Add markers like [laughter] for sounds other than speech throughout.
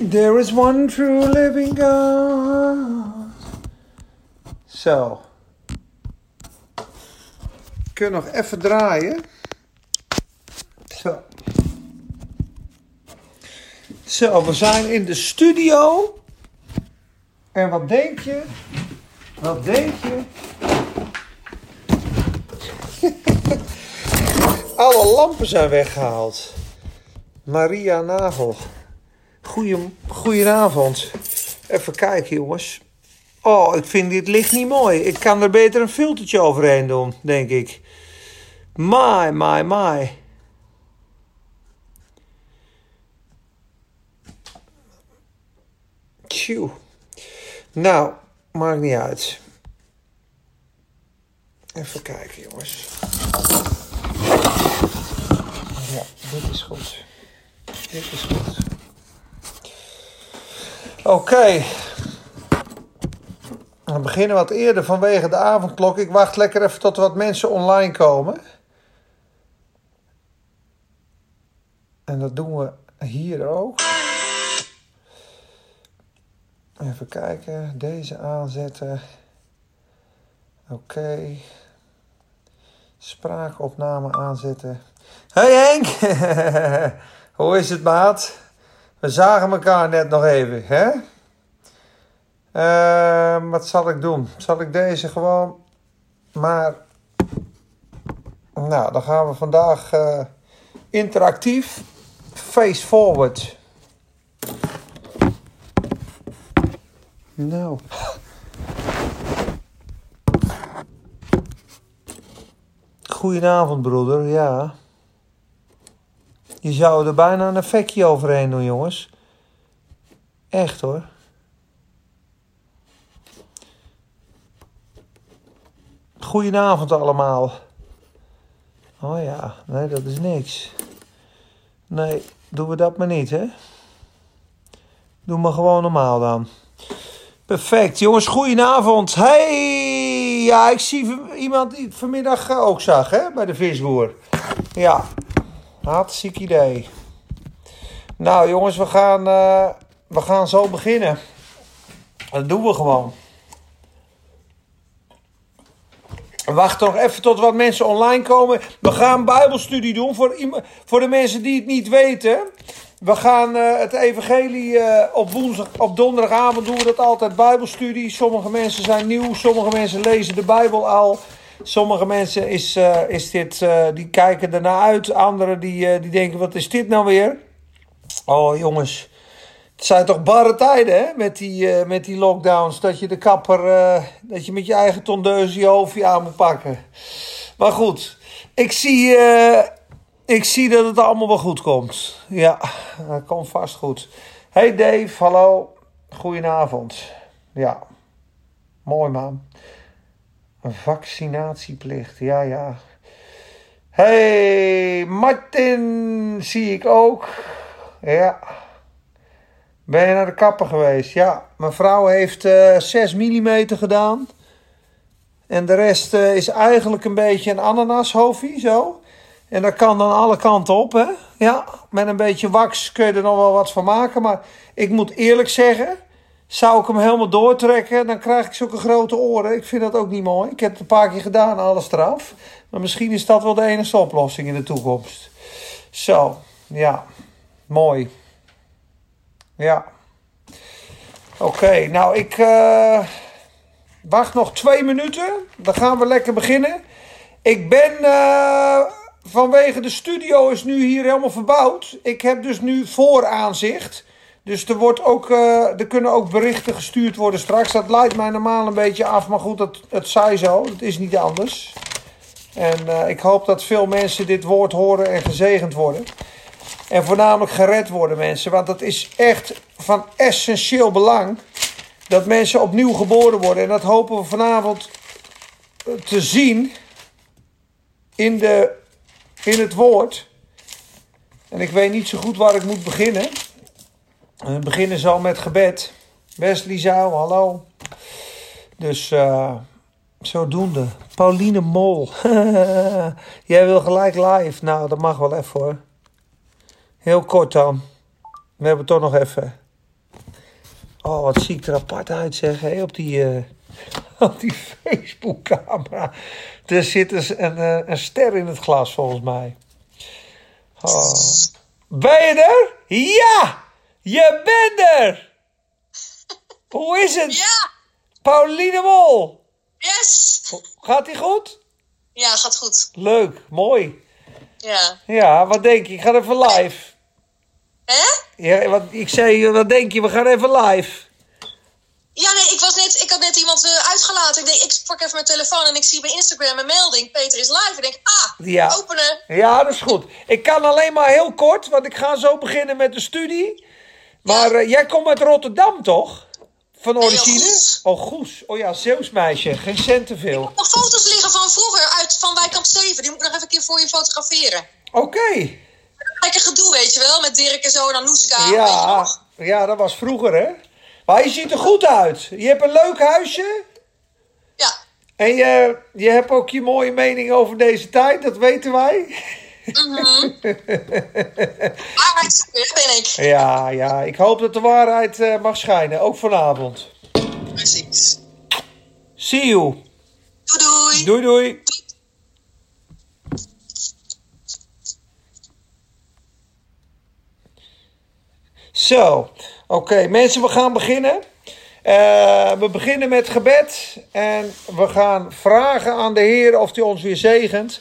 There is one true living God. Zo. Kun nog even draaien. Zo. Zo, we zijn in de studio. En wat denk je? Wat denk je? [laughs] Alle lampen zijn weggehaald. Maria Nagel. Goedenavond. Even kijken, jongens. Oh, ik vind dit licht niet mooi. Ik kan er beter een filtertje overheen doen, denk ik. My, my, my. Tjoe. Nou, maakt niet uit. Even kijken, jongens. Ja, dit is goed. Dit is goed. Oké. We beginnen wat eerder vanwege de avondklok. Ik wacht lekker even tot wat mensen online komen. En dat doen we hier ook. Even kijken. Deze aanzetten. Oké. Spraakopname aanzetten. Hey Henk! [laughs] Hoe is het, maat? We zagen elkaar net nog even, hè? Uh, wat zal ik doen? Zal ik deze gewoon maar. Nou, dan gaan we vandaag uh, interactief face forward. Nou. Goedenavond, broeder. Ja. Je zou er bijna een effectje overheen doen, jongens. Echt hoor. Goedenavond allemaal. Oh ja, nee, dat is niks. Nee, doen we dat maar niet, hè? Doe maar gewoon normaal dan. Perfect, jongens, goedenavond. Hey, ja, ik zie iemand die ik vanmiddag ook zag, hè, bij de visboer. Ja, hartstikke idee. Nou, jongens, we gaan, uh, we gaan zo beginnen. Dat doen we gewoon. Wacht nog even tot wat mensen online komen. We gaan Bijbelstudie doen voor, voor de mensen die het niet weten. We gaan uh, het evangelie uh, op, woensdag, op donderdagavond doen we dat altijd Bijbelstudie. Sommige mensen zijn nieuw, sommige mensen lezen de Bijbel al. Sommige mensen is, uh, is dit, die kijken ernaar uit. Anderen die, die denken, wat is dit nou weer? Oh jongens, het zijn toch barre tijden hè? Met, die, met die lockdowns. Dat je de kapper, dat je met je eigen tondeus je hoofdje aan moet pakken. Maar goed, ik zie ik zie dat het allemaal wel goed komt. Ja, dat komt vast goed. Hey Dave, hallo. Goedenavond. Ja, mooi man. Een vaccinatieplicht, ja, ja. Hey, Martin zie ik ook. Ja. Ben je naar de kapper geweest? Ja, mijn vrouw heeft uh, 6 mm gedaan. En de rest uh, is eigenlijk een beetje een ananashoofdje, zo. En dat kan dan alle kanten op, hè? Ja, met een beetje wax kun je er nog wel wat van maken. Maar ik moet eerlijk zeggen, zou ik hem helemaal doortrekken, dan krijg ik zulke grote oren. Ik vind dat ook niet mooi. Ik heb het een paar keer gedaan, alles eraf. Maar misschien is dat wel de enige oplossing in de toekomst. Zo, ja, mooi. Ja. Oké, nou ik uh, wacht nog twee minuten. Dan gaan we lekker beginnen. Ik ben... Uh, vanwege de studio is nu hier helemaal verbouwd. Ik heb dus nu vooraanzicht. Dus er, wordt ook, uh, er kunnen ook berichten gestuurd worden straks. Dat leidt mij normaal een beetje af, maar goed, dat, het zij zo. Het is niet anders. En uh, ik hoop dat veel mensen dit woord horen en gezegend worden. En voornamelijk gered worden mensen. Want dat is echt van essentieel belang. Dat mensen opnieuw geboren worden. En dat hopen we vanavond te zien in de in het woord. En ik weet niet zo goed waar ik moet beginnen. We beginnen zal met gebed. Wesley zou, hallo. Dus uh, zodoende. Pauline Mol. [laughs] Jij wil gelijk live. Nou, dat mag wel even hoor. Heel kort dan. We hebben toch nog even. Oh, wat zie ik er apart uit, zeg. Op die, eh, [laughs] op die Facebook-camera. Er zit dus een, een, een ster in het glas, volgens mij. Oh. Ben je er? Ja! Je bent er! [laughs] Hoe is het? Ja, Pauline Mol. yes! Gaat ie goed? Ja, gaat goed. Leuk, mooi. Ja. Ja, wat denk je? Ik ga even live. Hè? Ja, wat, ik zei, wat denk je? We gaan even live. Ja, nee, ik, was net, ik had net iemand eh, uitgelaten. Ik denk, ik pak even mijn telefoon en ik zie bij Instagram een melding. Peter is live. Ik denk, ah, Ja. openen. Ja, dat is goed. Ik kan alleen maar heel kort, want ik ga zo beginnen met de studie. Maar eh, jij komt uit Rotterdam, toch? Van origine? Goes. Oh, Goes. Oh ja, Zeeuws meisje. Geen cent te veel. Nog foto's liggen van vroeger uit van Wijkamp 7. Die moet ik nog even een keer voor je fotograferen. Oké. Lekker gedoe, weet je wel, met Dirk en zo en je Ja, ja, dat was vroeger, hè? Maar je ziet er goed uit. Je hebt een leuk huisje. Ja. En je, je hebt ook je mooie mening over deze tijd, dat weten wij. Waarheid, daar ben ik. Ja, ja, ik hoop dat de waarheid eh, mag schijnen, ook vanavond. Precies. See you. Doei doei. Doei, doei. Zo, oké mensen, we gaan beginnen. Eh, we beginnen met gebed en we gaan vragen aan de Heer of hij ons weer zegent.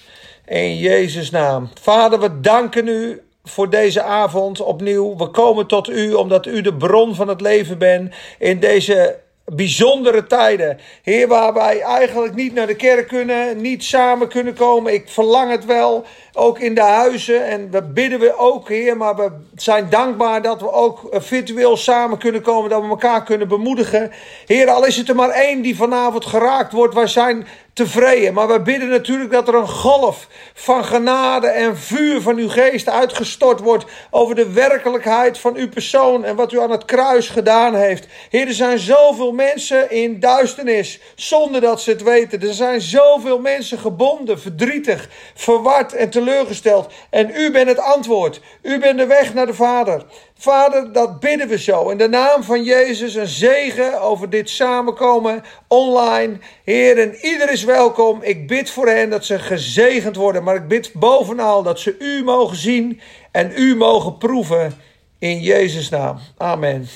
In Jezus' naam. Vader, we danken u voor deze avond opnieuw. We komen tot u omdat u de bron van het leven bent in deze bijzondere tijden. Heer, waar wij eigenlijk niet naar de kerk kunnen, niet samen kunnen komen. Ik verlang het wel, ook in de huizen. En we bidden we ook, Heer, maar we zijn dankbaar dat we ook eh, virtueel samen kunnen komen, dat we elkaar kunnen bemoedigen. Heer, al is het er maar één die vanavond geraakt wordt, wij zijn tevreden. Maar we bidden natuurlijk dat er een golf van genade en vuur van uw geest uitgestort wordt over de werkelijkheid van uw persoon en wat u aan het kruis gedaan heeft. Heer, er zijn zoveel mensen in duisternis zonder dat ze het weten. Er zijn zoveel mensen gebonden, verdrietig, verward en teleurgesteld. En u bent het antwoord. U bent de weg naar de Vader. Vader, dat bidden we zo. In de naam van Jezus een zegen over dit samenkomen online. Heer, en ieder is welkom. Ik bid voor hen dat ze gezegend worden. Maar ik bid bovenal dat ze u mogen zien en u mogen proeven. In Jezus' naam. Amen.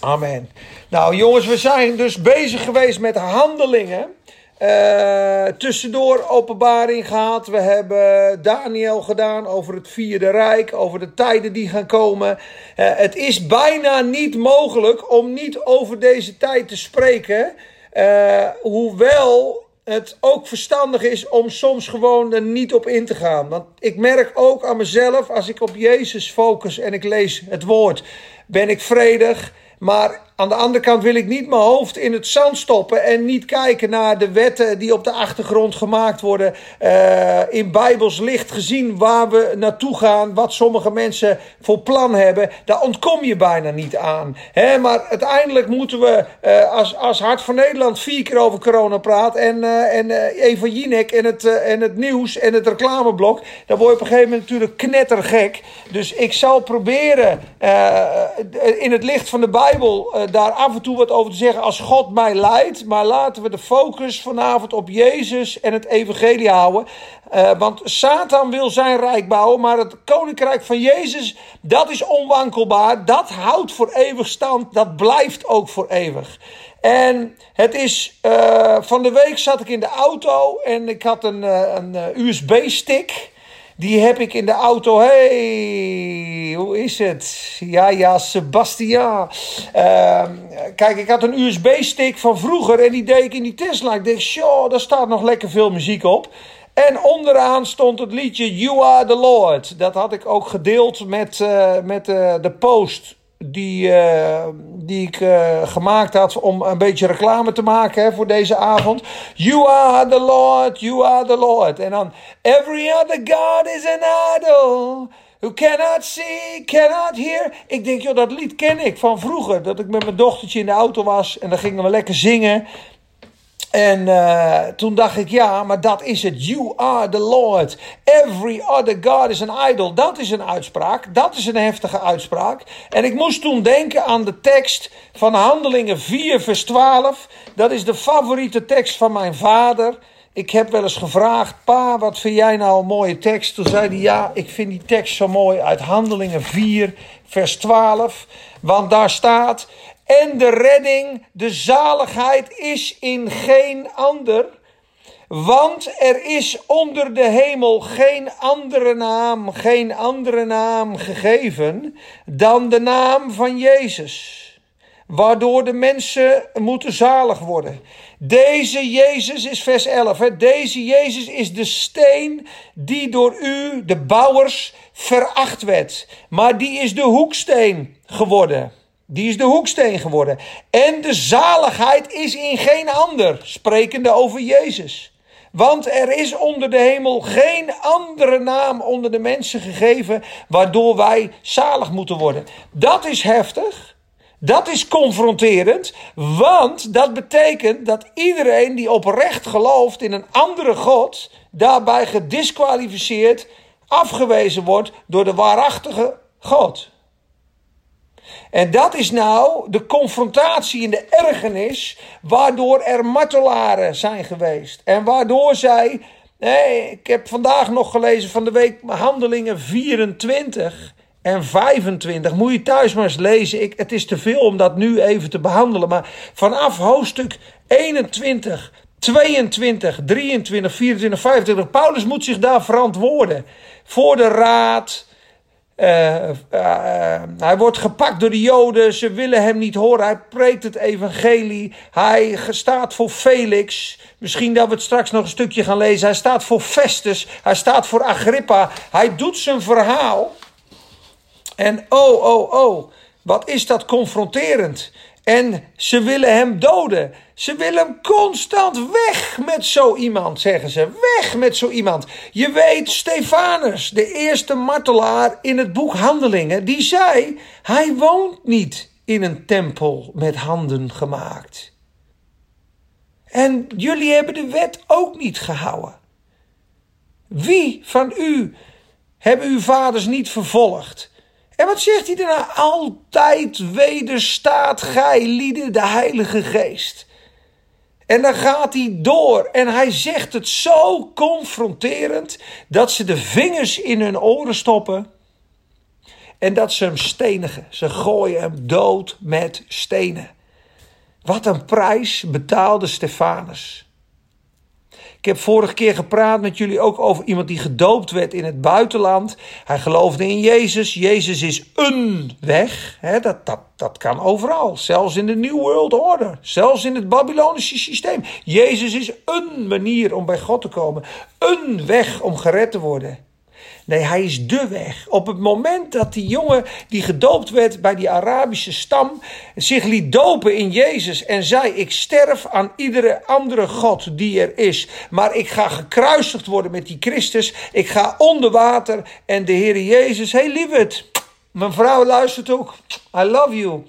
Amen. Nou jongens, we zijn dus bezig geweest met handelingen. Eh, tussendoor openbaring gehad. We hebben Daniel gedaan over het vierde rijk, over de tijden die gaan komen. Eh, het is bijna niet mogelijk om niet over deze tijd te spreken. Eh, hoewel het ook verstandig is om soms gewoon er niet op in te gaan. Want ik merk ook aan mezelf, als ik op Jezus focus en ik lees het woord, ben ik vredig. Maar aan de andere kant wil ik niet mijn hoofd in het zand stoppen en niet kijken naar de wetten die op de achtergrond gemaakt worden. eh, in Bijbels licht gezien waar we naartoe gaan, wat sommige mensen voor plan hebben. Daar ontkom je bijna niet aan. Hè? Maar uiteindelijk moeten we, eh, als, als Hart van Nederland vier keer over corona praat en, eh, en Eva Jinek en het, en het nieuws en het reclameblok, dan word je op een gegeven moment natuurlijk knettergek. Dus ik zal proberen in het licht van de Bijbel daar af en toe wat over te zeggen als God mij leidt. Maar laten we de focus vanavond op Jezus en het evangelie houden. Eh, want Satan wil zijn rijk bouwen, maar het koninkrijk van Jezus, dat is onwankelbaar. Dat houdt voor eeuwig stand, dat blijft ook voor eeuwig. En het is, eh, van de week zat ik in de auto en ik had een, eh, een eh, USB-stick. Die heb ik in de auto. Hey, hoe is het? Ja, ja, Sebastian. Ehm, kijk, ik had een USB-stick van vroeger en die deed ik in die Tesla. Ik dacht, show, daar staat nog lekker veel muziek op. En onderaan stond het liedje You Are the Lord. Dat had ik ook gedeeld met, eh, met eh, de post die, eh, die ik eh, gemaakt had om een beetje reclame te maken hè, voor deze avond. You are the Lord, you are the Lord. En dan Every other God is an idol. Who cannot see, cannot hear. Ik denk, joh, dat lied ken ik van vroeger. Dat ik met mijn dochtertje in de auto was en dan gingen we lekker zingen. En uh, toen dacht ik, ja, maar dat is het. You are the Lord. Every other God is an idol. Dat is een uitspraak. Dat is een heftige uitspraak. En ik moest toen denken aan de tekst van Handelingen 4, vers 12. Dat is de favoriete tekst van mijn vader. Ik heb wel eens gevraagd, pa, wat vind jij nou een mooie tekst? Toen zei hij, ja, ik vind die tekst zo mooi uit Handelingen 4, vers 12. Want daar staat, en de redding, de zaligheid is in geen ander. Want er is onder de hemel geen andere naam, geen andere naam gegeven dan de naam van Jezus. Waardoor de mensen moeten zalig worden. Deze Jezus is vers 11. Hè? Deze Jezus is de steen die door u, de bouwers, veracht werd. Maar die is de hoeksteen geworden. Die is de hoeksteen geworden. En de zaligheid is in geen ander, sprekende over Jezus. Want er is onder de hemel geen andere naam onder de mensen gegeven waardoor wij zalig moeten worden. Dat is heftig. Dat is confronterend, want dat betekent dat iedereen die oprecht gelooft in een andere God, daarbij gedisqualificeerd, afgewezen wordt door de waarachtige God. En dat is nou de confrontatie in de ergernis, waardoor er martelaren zijn geweest. En waardoor zij, ik heb vandaag nog gelezen van de week Handelingen 24 en 25. Moet je thuis maar eens lezen. Ik, het is te veel om dat nu even te behandelen. Maar vanaf hoofdstuk 21, 22, 23, 24, 25. Paulus moet zich daar verantwoorden. Voor de raad, uh, uh, hij wordt gepakt door de Joden. Ze willen hem niet horen. Hij preekt het evangelie. Hij staat voor Felix. Misschien dat we het straks nog een stukje gaan lezen. Hij staat voor Festus. Hij staat voor Agrippa. Hij doet zijn verhaal. En oh, oh, oh. Wat is dat confronterend. En ze willen hem doden. Ze willen hem constant weg met zo iemand, zeggen ze. Weg met zo iemand. Je weet, Stefanus, de eerste martelaar in het boek Handelingen, die zei: Hij woont niet in een tempel met handen gemaakt. En jullie hebben de wet ook niet gehouden. Wie van u hebben uw vaders niet vervolgd? En wat zegt hij daarna? Altijd wederstaat gij lieden de Heilige Geest. En dan gaat hij door en hij zegt het zo confronterend dat ze de vingers in hun oren stoppen en dat ze hem stenigen. Ze gooien hem dood met stenen. Wat een prijs betaalde Stefanus. Ik heb vorige keer gepraat met jullie ook over iemand die gedoopt werd in het buitenland. Hij geloofde in Jezus. Jezus is een weg. dat, dat, dat kan overal. Zelfs in de New World Order. Zelfs in het Babylonische systeem. Jezus is een manier om bij God te komen. Een weg om gered te worden. Nee, hij is de weg. Op het moment dat die jongen die gedoopt werd bij die Arabische stam zich liet dopen in Jezus en zei: Ik sterf aan iedere andere God die er is, maar ik ga gekruisigd worden met die Christus. Ik ga onder water en de Heer Jezus, hey lieverd, mijn vrouw luistert ook. I love you.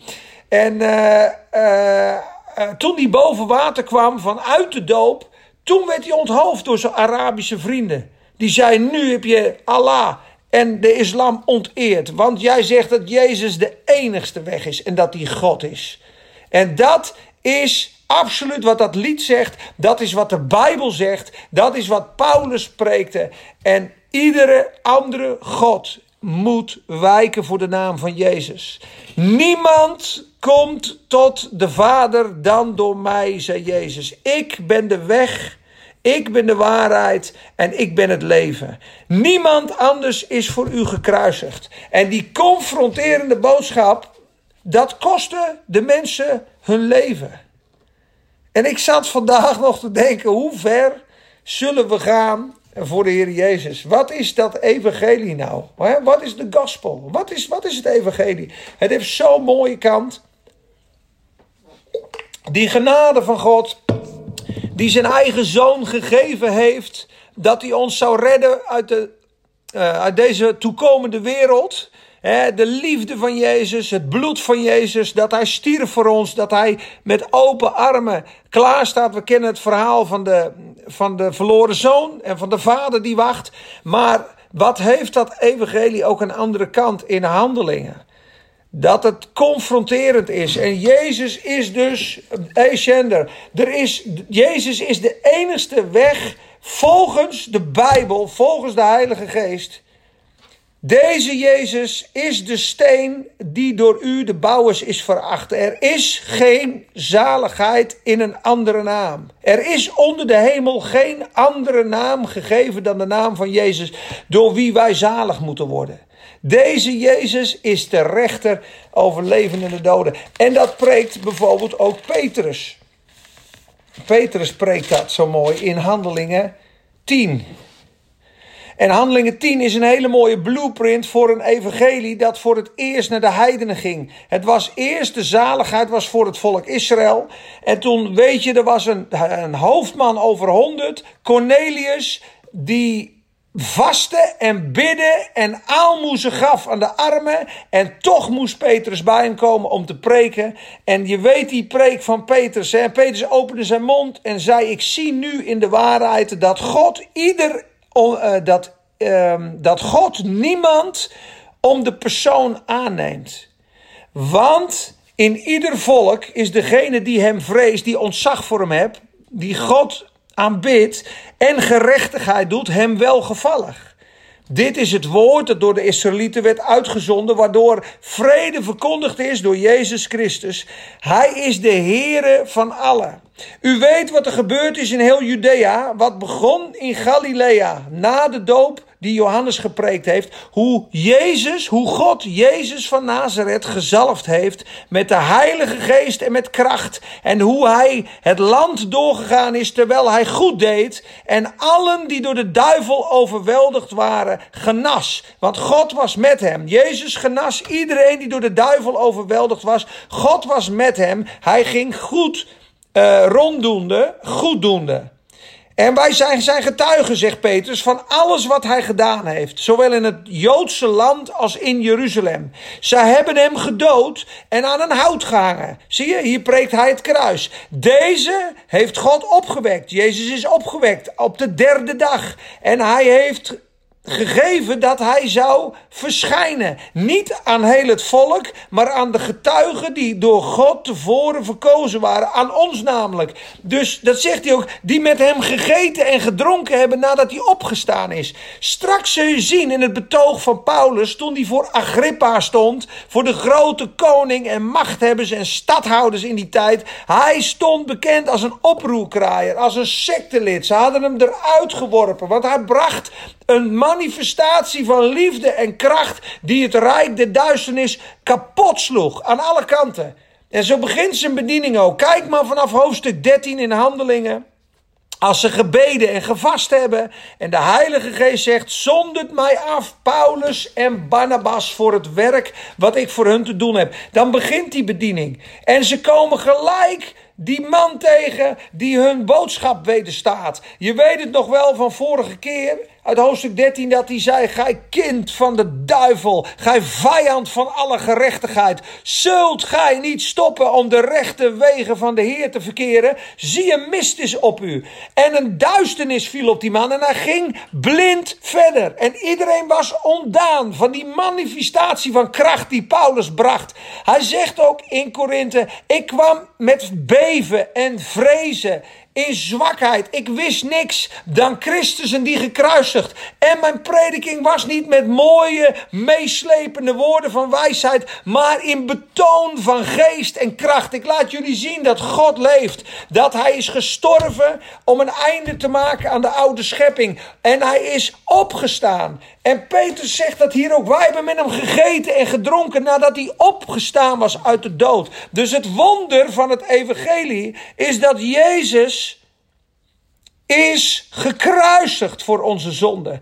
En uh, uh, uh, toen die boven water kwam vanuit de doop, toen werd hij onthoofd door zijn Arabische vrienden. Die zei: Nu heb je Allah en de islam onteerd. Want jij zegt dat Jezus de enigste weg is en dat hij God is. En dat is absoluut wat dat lied zegt. Dat is wat de Bijbel zegt. Dat is wat Paulus spreekte. En iedere andere God moet wijken voor de naam van Jezus. Niemand komt tot de Vader dan door mij, zei Jezus. Ik ben de weg ik ben de waarheid en ik ben het leven. Niemand anders is voor u gekruisigd. En die confronterende boodschap, dat kostte de mensen hun leven. En ik zat vandaag [laughs] nog te denken, hoe ver zullen we gaan voor de Heer Jezus? Wat is dat evangelie nou? Wat is de gospel? Wat is, wat is het evangelie? Het heeft zo'n mooie kant. Die genade van God die zijn eigen zoon gegeven heeft, dat hij ons zou redden uit, de, uh, uit deze toekomende wereld. de liefde van Jezus, het bloed van Jezus, dat hij stierf voor ons, dat hij met open armen klaar staat. We kennen het verhaal van de, van de verloren zoon en van de vader die wacht. Maar wat heeft dat evangelie ook een andere kant in handelingen? Dat het confronterend is. En Jezus is dus, Ascender, er is, Jezus is de enigste weg volgens de Bijbel, volgens de Heilige Geest. Deze Jezus is de steen die door u, de bouwers, is veracht. Er is geen zaligheid in een andere naam. Er is onder de hemel geen andere naam gegeven dan de naam van Jezus, door wie wij zalig moeten worden. Deze Jezus is de rechter over levenden en de doden. En dat preekt bijvoorbeeld ook Petrus. Petrus preekt dat zo mooi in Handelingen 10. En Handelingen 10 is een hele mooie blueprint voor een evangelie dat voor het eerst naar de heidenen ging. Het was eerst de zaligheid was voor het volk Israël. En toen weet je, er was een, een hoofdman over honderd, Cornelius, die vaste en bidden en aalmoezen gaf aan de armen. En toch moest Petrus bij hem komen om te preken. En je weet die preek van Petrus. Hè? Petrus opende zijn mond en zei: Ik zie nu in de waarheid dat God ieder. Uh, dat, uh, dat God niemand om de persoon aanneemt. Want in ieder volk is degene die hem vreest, die ontzag voor hem hebt, die God aanbidt en gerechtigheid doet, hem welgevallig. Dit is het woord dat door de Israëlieten werd uitgezonden, waardoor vrede verkondigd is door Jezus Christus. Hij is de Heere van allen. U weet wat er gebeurd is in heel Judea, wat begon in Galilea na de doop die Johannes gepreekt heeft. Hoe Jezus, hoe God Jezus van Nazareth gezalfd heeft met de Heilige Geest en met kracht. En hoe hij het land doorgegaan is terwijl hij goed deed. En allen die door de duivel overweldigd waren, genas. Want God was met hem. Jezus genas iedereen die door de duivel overweldigd was. God was met hem. Hij ging goed uh, ronddoende, goeddoende. En wij zijn zijn getuigen, zegt Petrus, van alles wat hij gedaan heeft. Zowel in het Joodse land als in Jeruzalem. Zij hebben hem gedood en aan een hout gehangen. Zie je, hier preekt hij het kruis. Deze heeft God opgewekt. Jezus is opgewekt op de derde dag. En hij heeft gegeven dat hij zou verschijnen. Niet aan heel het volk, maar aan de getuigen die door God tevoren verkozen waren. Aan ons namelijk. Dus dat zegt hij ook, die met hem gegeten en gedronken hebben nadat hij opgestaan is. Straks zul je zien in het betoog van Paulus, toen hij voor Agrippa stond, voor de grote koning en machthebbers en stadhouders in die tijd. Hij stond bekend als een oproerkraaier, als een sectelid. Ze hadden hem eruit geworpen, want hij bracht een manifestatie van liefde en kracht die het rijk der duisternis kapot sloeg aan alle kanten. En zo begint zijn bediening ook. Kijk maar vanaf hoofdstuk 13 in Handelingen. Als ze gebeden en gevast hebben en de Heilige Geest zegt: Zondert mij af, Paulus en Barnabas, voor het werk wat ik voor hun te doen heb. Dan begint die bediening. En ze komen gelijk die man tegen die hun boodschap wederstaat. Je weet het nog wel van vorige keer uit hoofdstuk 13 dat hij zei: Gij kind van de duivel, gij vijand van alle gerechtigheid, zult gij niet stoppen om de rechte wegen van de Heer te verkeren? Zie een mist is op u. En een duisternis viel op die man en hij ging blind verder. En iedereen was ontdaan van die manifestatie van kracht die Paulus bracht. Hij zegt ook in Korinthe: Ik kwam met beven en vrezen in zwakheid. Ik wist niks dan Christus en die gekruisigd. En mijn prediking was niet met mooie, meeslepende woorden van wijsheid, maar in betoon van geest en kracht. Ik laat jullie zien dat God leeft. Dat hij is gestorven om een einde te maken aan de oude schepping. En hij is opgestaan. En Petrus zegt dat hier ook. Wij hebben met hem gegeten en gedronken nadat hij opgestaan was uit de dood. Dus het wonder van het evangelie is dat Jezus is gekruisigd voor onze zonden.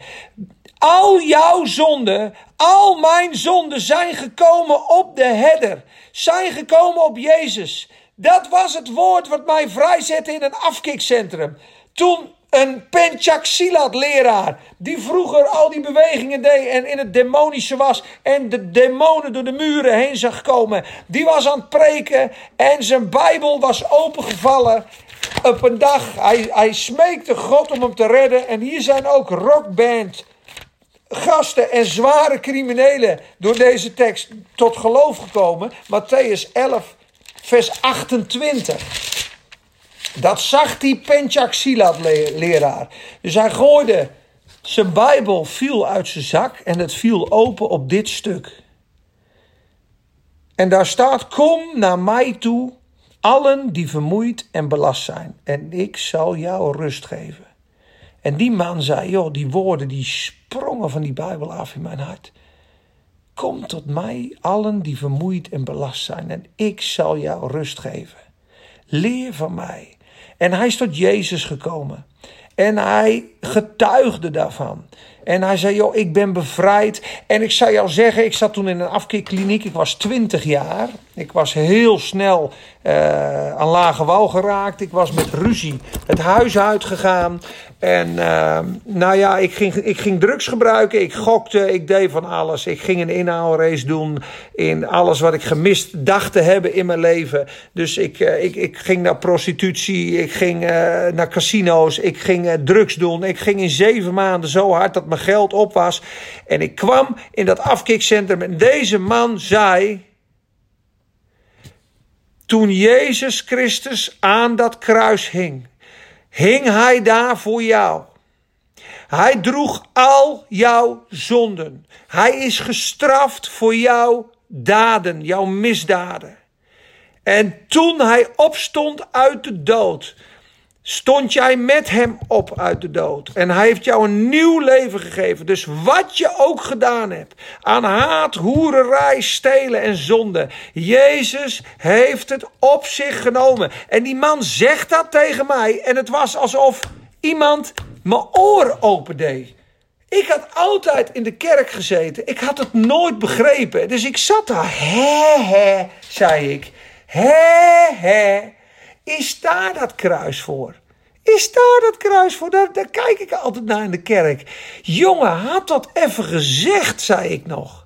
Al jouw zonden, al mijn zonden zijn gekomen op de herder. Zijn gekomen op Jezus. Dat was het woord wat mij vrijzette in een afkikcentrum. Toen een Penchaxilat leraar. Die vroeger al die bewegingen deed en in het demonische was. En de demonen door de muren heen zag komen. Die was aan het preken en zijn Bijbel was opengevallen. Op een dag, hij, hij smeekte God om hem te redden. En hier zijn ook rockband gasten en zware criminelen door deze tekst tot geloof gekomen. Matthäus 11, vers 28. Dat zag die Penchak Silat leraar. Dus hij gooide zijn Bijbel viel uit zijn zak en het viel open op dit stuk. En daar staat: Kom naar mij toe, allen die vermoeid en belast zijn, en ik zal jou rust geven. En die man zei: Joh, die woorden die sprongen van die Bijbel af in mijn hart. Kom tot mij, allen die vermoeid en belast zijn, en ik zal jou rust geven. Leer van mij. En hij is tot Jezus gekomen. En hij getuigde daarvan. En hij zei, joh, ik ben bevrijd. En ik zou jou zeggen, ik zat toen in een afkeerkliniek. Ik was 20 jaar. Ik was heel snel uh, aan lage wal geraakt. Ik was met ruzie het huis uitgegaan. En uh, nou ja, ik ging, ik ging drugs gebruiken. Ik gokte, ik deed van alles. Ik ging een inhaalrace doen in alles wat ik gemist dacht te hebben in mijn leven. Dus ik, uh, ik, ik ging naar prostitutie. Ik ging naar casino's. Ik ging drugs doen. Ik ging in zeven maanden zo hard dat mijn geld op was. En ik kwam in dat afkikcentrum en deze man zei toen Jezus Christus aan dat kruis hing, hing hij daar voor jou. Hij droeg al jouw zonden. Hij is gestraft voor jouw daden, jouw misdaden. En toen hij opstond uit de dood, stond jij met hem op uit de dood. En hij heeft jou een nieuw leven gegeven. Dus wat je ook gedaan hebt aan haat, hoererij, stelen en zonde. Jezus heeft het op zich genomen. En die man zegt dat tegen mij. En het was alsof iemand mijn oren opendeed. Ik had altijd in de kerk gezeten. Ik had het nooit begrepen. Dus ik zat daar. Hè, hè, zei ik. Hè, hè. Is daar dat kruis voor? Is daar dat kruis voor? Daar, kijk ik altijd naar in de kerk. Jongen, had dat even gezegd, zei ik nog.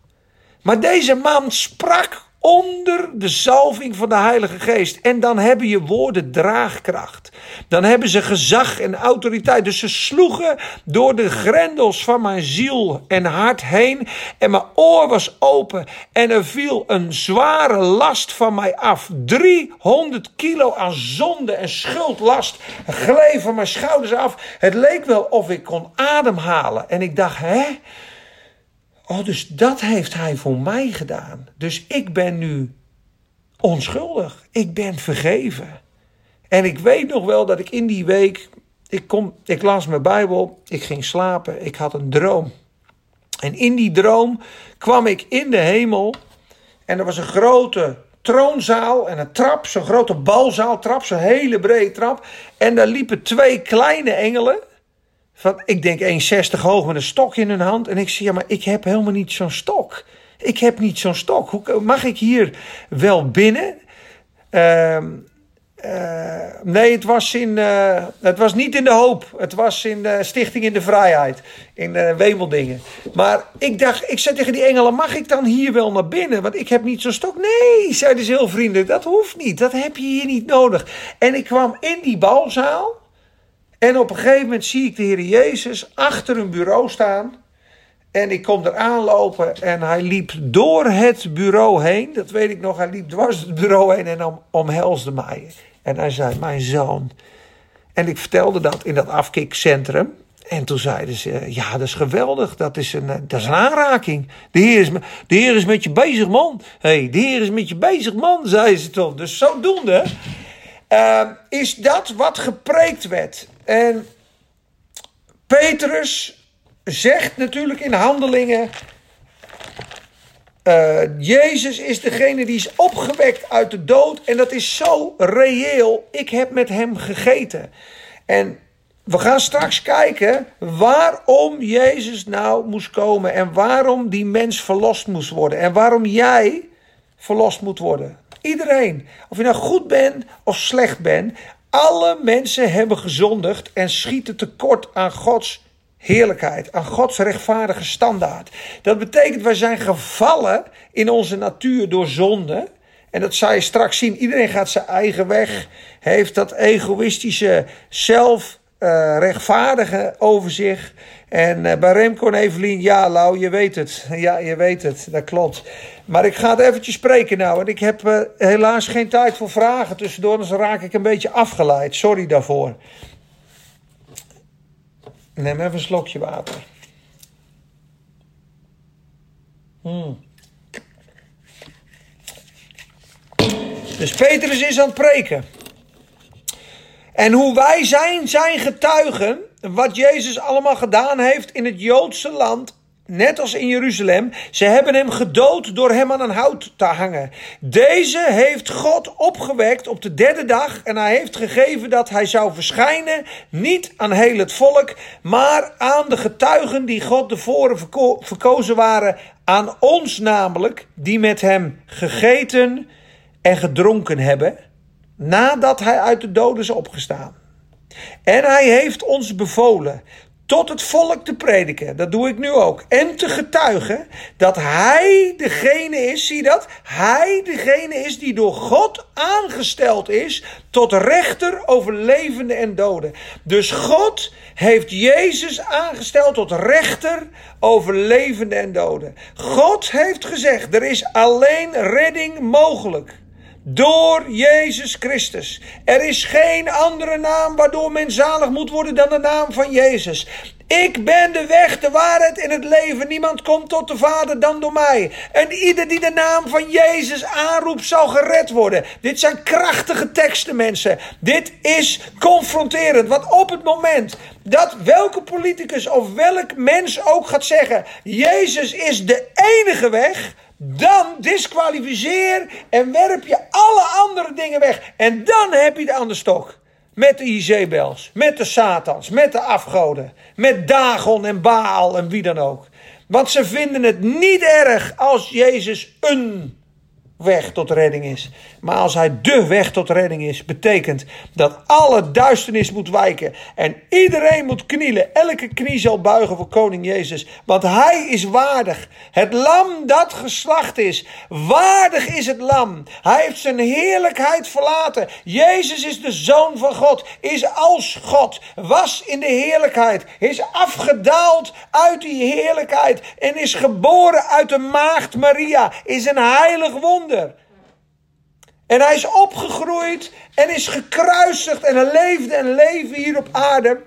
Maar deze man sprak onder de zalving van de Heilige Geest. En dan hebben je woorden draagkracht. Dan hebben ze gezag en autoriteit. Dus ze sloegen door de grendels van mijn ziel en hart heen. En mijn oor was open. En er viel een zware last van mij af. 300 kilo aan zonde en schuldlast gleed van mijn schouders af. Het leek wel of ik kon ademhalen. En ik dacht, hè? Oh, dus dat heeft hij voor mij gedaan. Dus ik ben nu onschuldig. Ik ben vergeven. En ik weet nog wel dat ik in die week. Ik, kom, ik las mijn Bijbel, ik ging slapen, ik had een droom. En in die droom kwam ik in de hemel. En er was een grote troonzaal en een trap, zo'n grote balzaaltrap, zo'n hele brede trap. En daar liepen twee kleine engelen. Van, ik denk 1,60 hoog met een stok in hun hand. En ik zeg, ja, maar ik heb helemaal niet zo'n stok. Ik heb niet zo'n stok. Hoe, mag ik hier wel binnen? Uh, uh, nee, het was, in, uh, het was niet in de hoop. Het was in Stichting in de Vrijheid. In uh, Wemeldingen. Maar ik dacht, ik zei tegen die engelen: mag ik dan hier wel naar binnen? Want ik heb niet zo'n stok. Nee, zeiden ze heel vriendelijk. Dat hoeft niet. Dat heb je hier niet nodig. En ik kwam in die balzaal. En op een gegeven moment zie ik de Heer Jezus achter een bureau staan. En ik kom er aanlopen en hij liep door het bureau heen. Dat weet ik nog. Hij liep dwars het bureau heen en om, omhelsde mij. En hij zei, mijn zoon. En ik vertelde dat in dat afkikcentrum. En toen zeiden ze, ja, dat is geweldig. Dat is een, dat is een aanraking. De heer, is, de heer is met je bezig, man. hey, de Heer is met je bezig, man, zeiden ze toch. Dus zodoende uh, is dat wat gepreekt werd. En Petrus zegt natuurlijk in handelingen. Uh, Jezus is degene die is opgewekt uit de dood. En dat is zo reëel. Ik heb met hem gegeten. En we gaan straks kijken waarom Jezus nou moest komen. En waarom die mens verlost moest worden. En waarom jij verlost moet worden. Iedereen. Of je nou goed bent of slecht bent. Alle mensen hebben gezondigd en schieten tekort aan Gods heerlijkheid, aan Gods rechtvaardige standaard. Dat betekent, wij zijn gevallen in onze natuur door zonde. En dat zal je straks zien. Iedereen gaat zijn eigen weg. Heeft dat egoïstische zelf uh, rechtvaardige over zich. En uh, bij Remco en Evelien, ja, Lau, je weet het. Ja, je weet het, dat klopt. Maar ik ga het eventjes spreken nou. En ik heb uh, helaas geen tijd voor vragen tussendoor, dus dan raak ik een beetje afgeleid. Sorry daarvoor. Neem even een slokje water. Hmm. Dus Petrus is aan het preken. En hoe wij zijn, zijn getuigen, wat Jezus allemaal gedaan heeft in het Joodse land, net als in Jeruzalem. Ze hebben hem gedood door hem aan een hout te hangen. Deze heeft God opgewekt op de derde dag en hij heeft gegeven dat hij zou verschijnen, niet aan heel het volk, maar aan de getuigen die God tevoren verko verkozen waren, aan ons namelijk, die met hem gegeten en gedronken hebben nadat hij uit de doden is opgestaan. En hij heeft ons bevolen tot het volk te prediken. Dat doe ik nu ook. En te getuigen dat hij degene is, zie dat? Hij degene is die door God aangesteld is tot rechter over levenden en doden. Dus God heeft Jezus aangesteld tot rechter over levenden en doden. God heeft gezegd, er is alleen redding mogelijk. Door Jezus Christus. Er is geen andere naam waardoor men zalig moet worden dan de naam van Jezus. Ik ben de weg, de waarheid en het leven. Niemand komt tot de Vader dan door mij. En ieder die de naam van Jezus aanroept, zal gered worden. Dit zijn krachtige teksten, mensen. Dit is confronterend. Want op het moment dat welke politicus of welk mens ook gaat zeggen: Jezus is de enige weg dan disqualificeer en werp je alle andere dingen weg. En dan heb je de aan de stok. Met de Izebels, met de Satans, met de afgoden, met Dagon en Baal en wie dan ook. Want ze vinden het niet erg als Jezus een weg tot redding is. Maar als hij de weg tot redding is, betekent dat alle duisternis moet wijken. En iedereen moet knielen. Elke knie zal buigen voor koning Jezus. Want hij is waardig. Het lam dat geslacht is. Waardig is het lam. Hij heeft zijn heerlijkheid verlaten. Jezus is de zoon van God. Is als God. Was in de heerlijkheid. Is afgedaald uit die heerlijkheid. En is geboren uit de maagd Maria. Is een heilig wonder. En hij is opgegroeid en is gekruisigd en hij leefde en leven hier op aarde.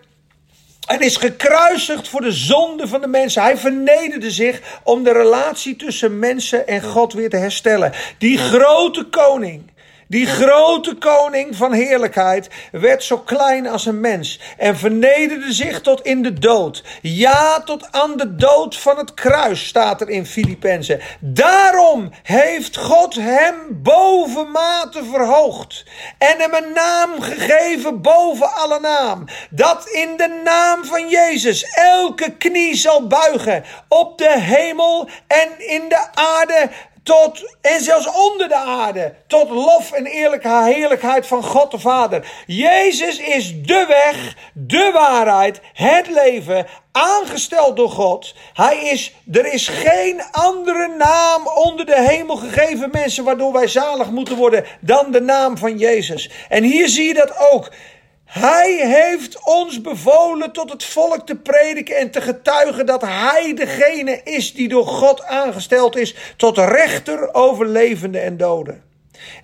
En is gekruisigd voor de zonde van de mensen. Hij vernederde zich om de relatie tussen mensen en God weer te herstellen. Die grote koning die grote koning van heerlijkheid werd zo klein als een mens en vernederde zich tot in de dood. Ja, tot aan de dood van het kruis staat er in Filippenzen. Daarom heeft God hem bovenmate verhoogd en hem een naam gegeven boven alle naam. Dat in de naam van Jezus elke knie zal buigen op de hemel en in de aarde tot, en zelfs onder de aarde, tot lof en eerlijke heerlijkheid van God de Vader. Jezus is de weg, de waarheid, het leven, aangesteld door God. Hij is, er is geen andere naam onder de hemel gegeven mensen waardoor wij zalig moeten worden dan de naam van Jezus. En hier zie je dat ook. Hij heeft ons bevolen tot het volk te prediken en te getuigen dat Hij degene is die door God aangesteld is tot rechter over levenden en doden.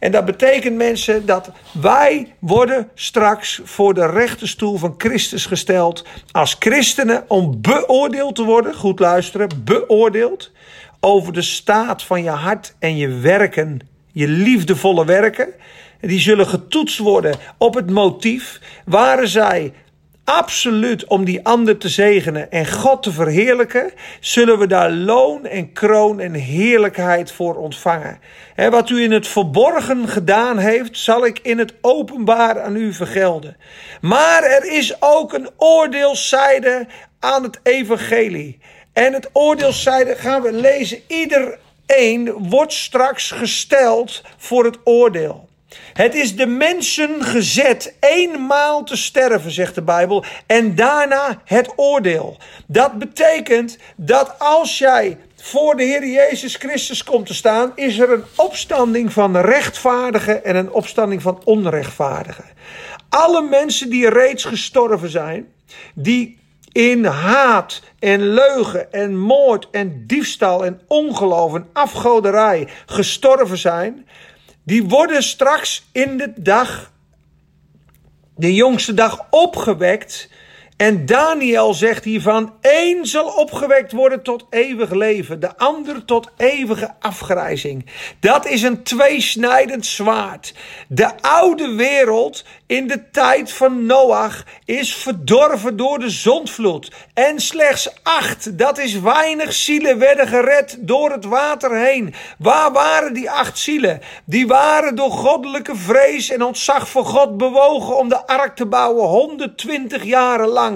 En dat betekent mensen dat wij worden straks voor de rechterstoel van Christus gesteld als christenen om beoordeeld te worden, goed luisteren, beoordeeld over de staat van je hart en je werken, je liefdevolle werken die zullen getoetst worden op het motief. Waren zij absoluut om die ander te zegenen en God te verheerlijken, zullen we daar loon en kroon en heerlijkheid voor ontvangen. En wat u in het verborgen gedaan heeft, zal ik in het openbaar aan u vergelden. Maar er is ook een oordeelszijde aan het evangelie. En het oordeelszijde gaan we lezen. Iedereen wordt straks gesteld voor het oordeel. Het is de mensen gezet eenmaal te sterven, zegt de Bijbel, en daarna het oordeel. Dat betekent dat als jij voor de Heer Jezus Christus komt te staan, is er een opstanding van rechtvaardigen en een opstanding van onrechtvaardigen. Alle mensen die reeds gestorven zijn, die in haat en leugen en moord en diefstal en ongeloof en afgoderij gestorven zijn, die worden straks in de dag, de jongste dag, opgewekt en Daniel zegt hiervan: één zal opgewekt worden tot eeuwig leven, de ander tot eeuwige afgrijzing. Dat is een tweesnijdend zwaard. De oude wereld in de tijd van Noach is verdorven door de zondvloed. En slechts acht, dat is weinig zielen, werden gered door het water heen. Waar waren die acht zielen? Die waren door goddelijke vrees en ontzag voor God bewogen om de ark te bouwen, 120 jaren lang.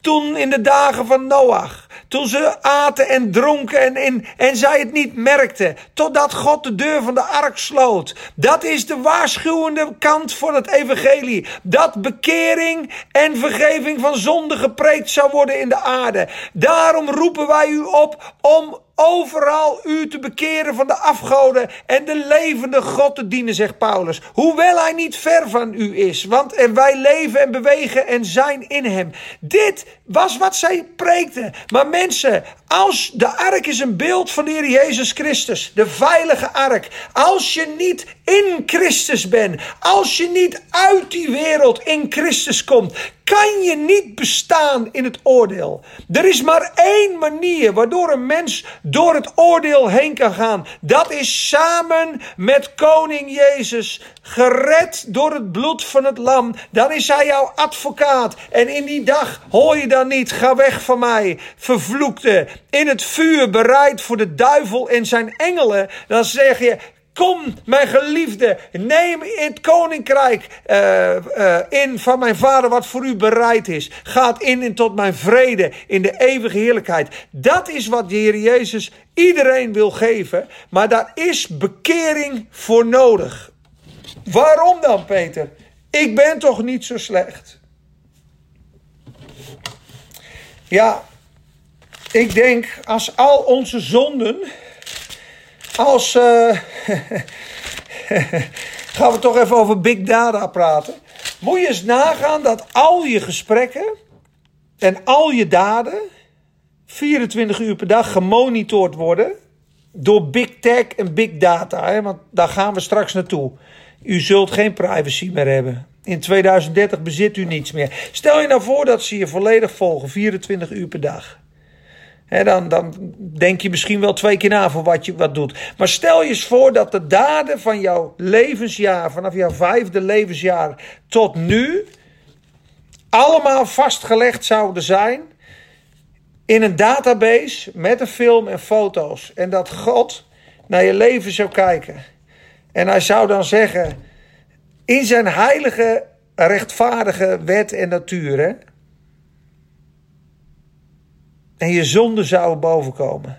Toen in de dagen van Noach. Toen ze aten en dronken en, en, en zij het niet merkten. Totdat God de deur van de ark sloot. Dat is de waarschuwende kant van het evangelie. Dat bekering en vergeving van zonde gepreekt zou worden in de aarde. Daarom roepen wij u op om overal u te bekeren van de afgoden en de levende God te dienen, zegt Paulus. Hoewel hij niet ver van u is, want wij leven en bewegen en zijn in hem. Dit was wat zij preekten. Maar mensen, als de ark is een beeld van de Heer Jezus Christus, de veilige ark. Als je niet in Christus bent, als je niet uit die wereld in Christus komt, kan je niet bestaan in het oordeel. Er is maar één manier waardoor een mens door het oordeel heen kan gaan. Dat is samen met koning Jezus, gered door het bloed van het lam. Dan is hij jouw advocaat. En in die dag hoor je dan niet, ga weg van mij, vervloekte, in het vuur bereid voor de duivel en zijn engelen. Dan zeg je, Kom, mijn geliefde, neem het koninkrijk uh, uh, in van mijn vader, wat voor u bereid is. Gaat in en tot mijn vrede in de eeuwige heerlijkheid. Dat is wat de Heer Jezus iedereen wil geven, maar daar is bekering voor nodig. Waarom dan, Peter? Ik ben toch niet zo slecht? Ja, ik denk als al onze zonden als. Uh, [laughs] gaan we toch even over big data praten. Moet je eens nagaan dat al je gesprekken en al je daden 24 uur per dag gemonitord worden door big tech en big data. Hè? Want daar gaan we straks naartoe. U zult geen privacy meer hebben. In 2030 bezit u niets meer. Stel je nou voor dat ze je volledig volgen, 24 uur per dag dan, dan denk je misschien wel twee keer na voor wat je wat doet. Maar stel je eens voor dat de daden van jouw levensjaar, vanaf jouw vijfde levensjaar tot nu, allemaal vastgelegd zouden zijn in een database met een film en foto's. En dat God naar je leven zou kijken. En hij zou dan zeggen, in zijn heilige, rechtvaardige wet en natuur. En je zonde zou bovenkomen.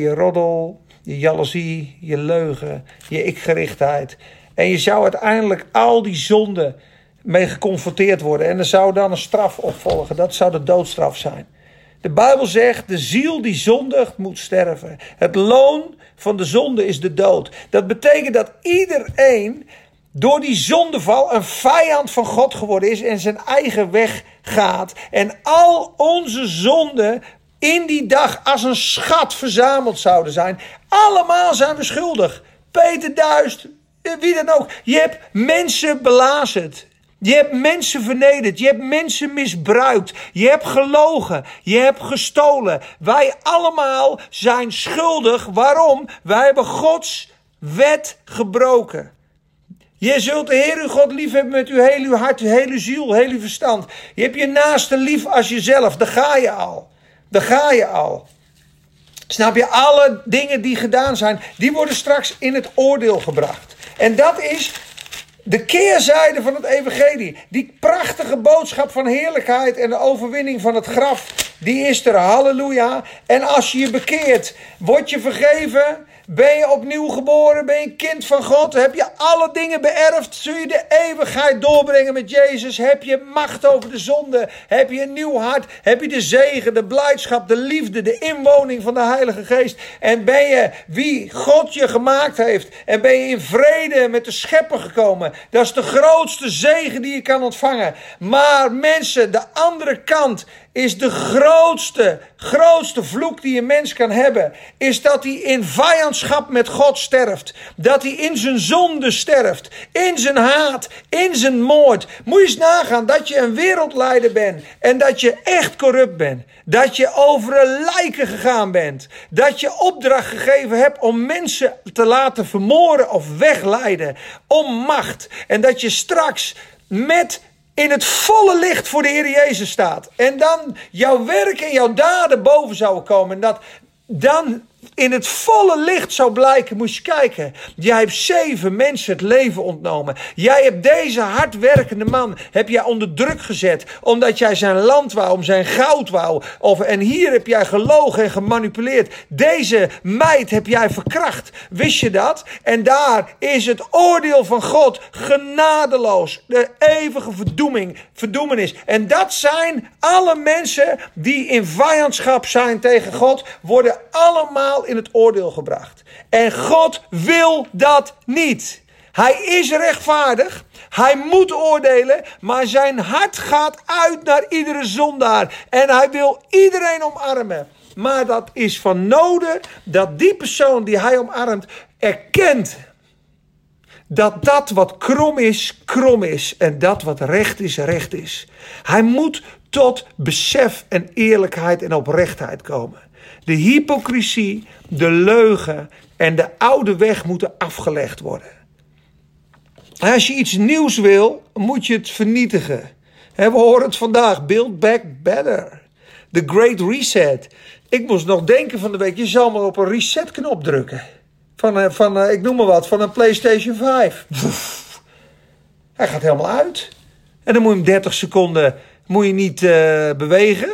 je roddel, je jaloezie, je leugen, je ikgerichtheid. En je zou uiteindelijk al die zonden mee geconfronteerd worden. En er zou dan een straf opvolgen. Dat zou de doodstraf zijn. De Bijbel zegt: de ziel die zondigt moet sterven. Het loon van de zonde is de dood. Dat betekent dat iedereen door die zondeval een vijand van God geworden is en zijn eigen weg gaat. En al onze zonden in die dag als een schat verzameld zouden zijn. Allemaal zijn we schuldig. Peter Duist, wie dan ook. Je hebt mensen belazerd. Je hebt mensen vernederd. Je hebt mensen misbruikt. Je hebt gelogen. Je hebt gestolen. Wij allemaal zijn schuldig. Waarom? Wij hebben Gods wet gebroken. Je zult de Heer uw God lief hebben met uw hele hart, uw hele ziel, heel uw verstand. Je hebt je naaste lief als jezelf. Daar ga je al. Daar ga je al. Snap je? Alle dingen die gedaan zijn, die worden straks in het oordeel gebracht. En dat is de keerzijde van het evangelie. Die prachtige boodschap van heerlijkheid en de overwinning van het graf. Die is er, halleluja. En als je je bekeert, word je vergeven Ben je opnieuw geboren? Ben je kind van God? Heb je alle dingen beërfd? Zul je de eeuwigheid doorbrengen met Jezus? Heb je macht over de zonde? Heb je een nieuw hart? Heb je de zegen, de blijdschap, de liefde, de inwoning van de Heilige Geest? En ben je wie God je gemaakt heeft? En ben je in vrede met de schepper gekomen? Dat is de grootste zegen die je kan ontvangen. Maar mensen, de andere kant is de grootste, grootste vloek die een mens kan hebben. Is dat hij in vijandschap met God sterft. Dat hij in zijn zonde sterft. In zijn haat. In zijn moord. Moet je eens nagaan dat je een wereldleider bent. En dat je echt corrupt bent. Dat je over een lijken gegaan bent. Dat je opdracht gegeven hebt om mensen te laten vermoorden of wegleiden. Om macht. En dat je straks met in het volle licht voor de Heer Jezus staat. En dan jouw werk en jouw daden boven zouden komen. En dat dan in het volle licht zou blijken, moest je kijken. Jij hebt zeven mensen het leven ontnomen. Jij hebt deze hardwerkende man heb jij onder druk gezet. Omdat jij zijn land wou, om zijn goud wou. Of, en hier heb jij gelogen en gemanipuleerd. Deze meid heb jij verkracht. Wist je dat? En daar is het oordeel van God genadeloos. De eeuwige verdoeming, verdoemenis. En dat zijn alle mensen die in vijandschap zijn tegen God. Worden allemaal in het oordeel gebracht. En God wil dat niet. Hij is rechtvaardig. Hij moet oordelen, maar zijn hart gaat uit naar iedere zondaar. En hij wil iedereen omarmen. Maar dat is van noden dat die persoon die hij omarmt erkent dat dat wat krom is, krom is. En dat wat recht is, recht is. Hij moet tot besef en eerlijkheid en oprechtheid komen. De hypocrisie, de leugen en de oude weg moeten afgelegd worden. Als je iets nieuws wil, moet je het vernietigen. We horen het vandaag. Build back better. The Great Reset. Ik moest nog denken van de week, je zal maar op een reset-knop drukken. Van, eh, van eh, ik noem maar wat, van een PlayStation 5. Hij gaat helemaal uit. En dan moet je hem 30 seconden moet je niet uh, bewegen.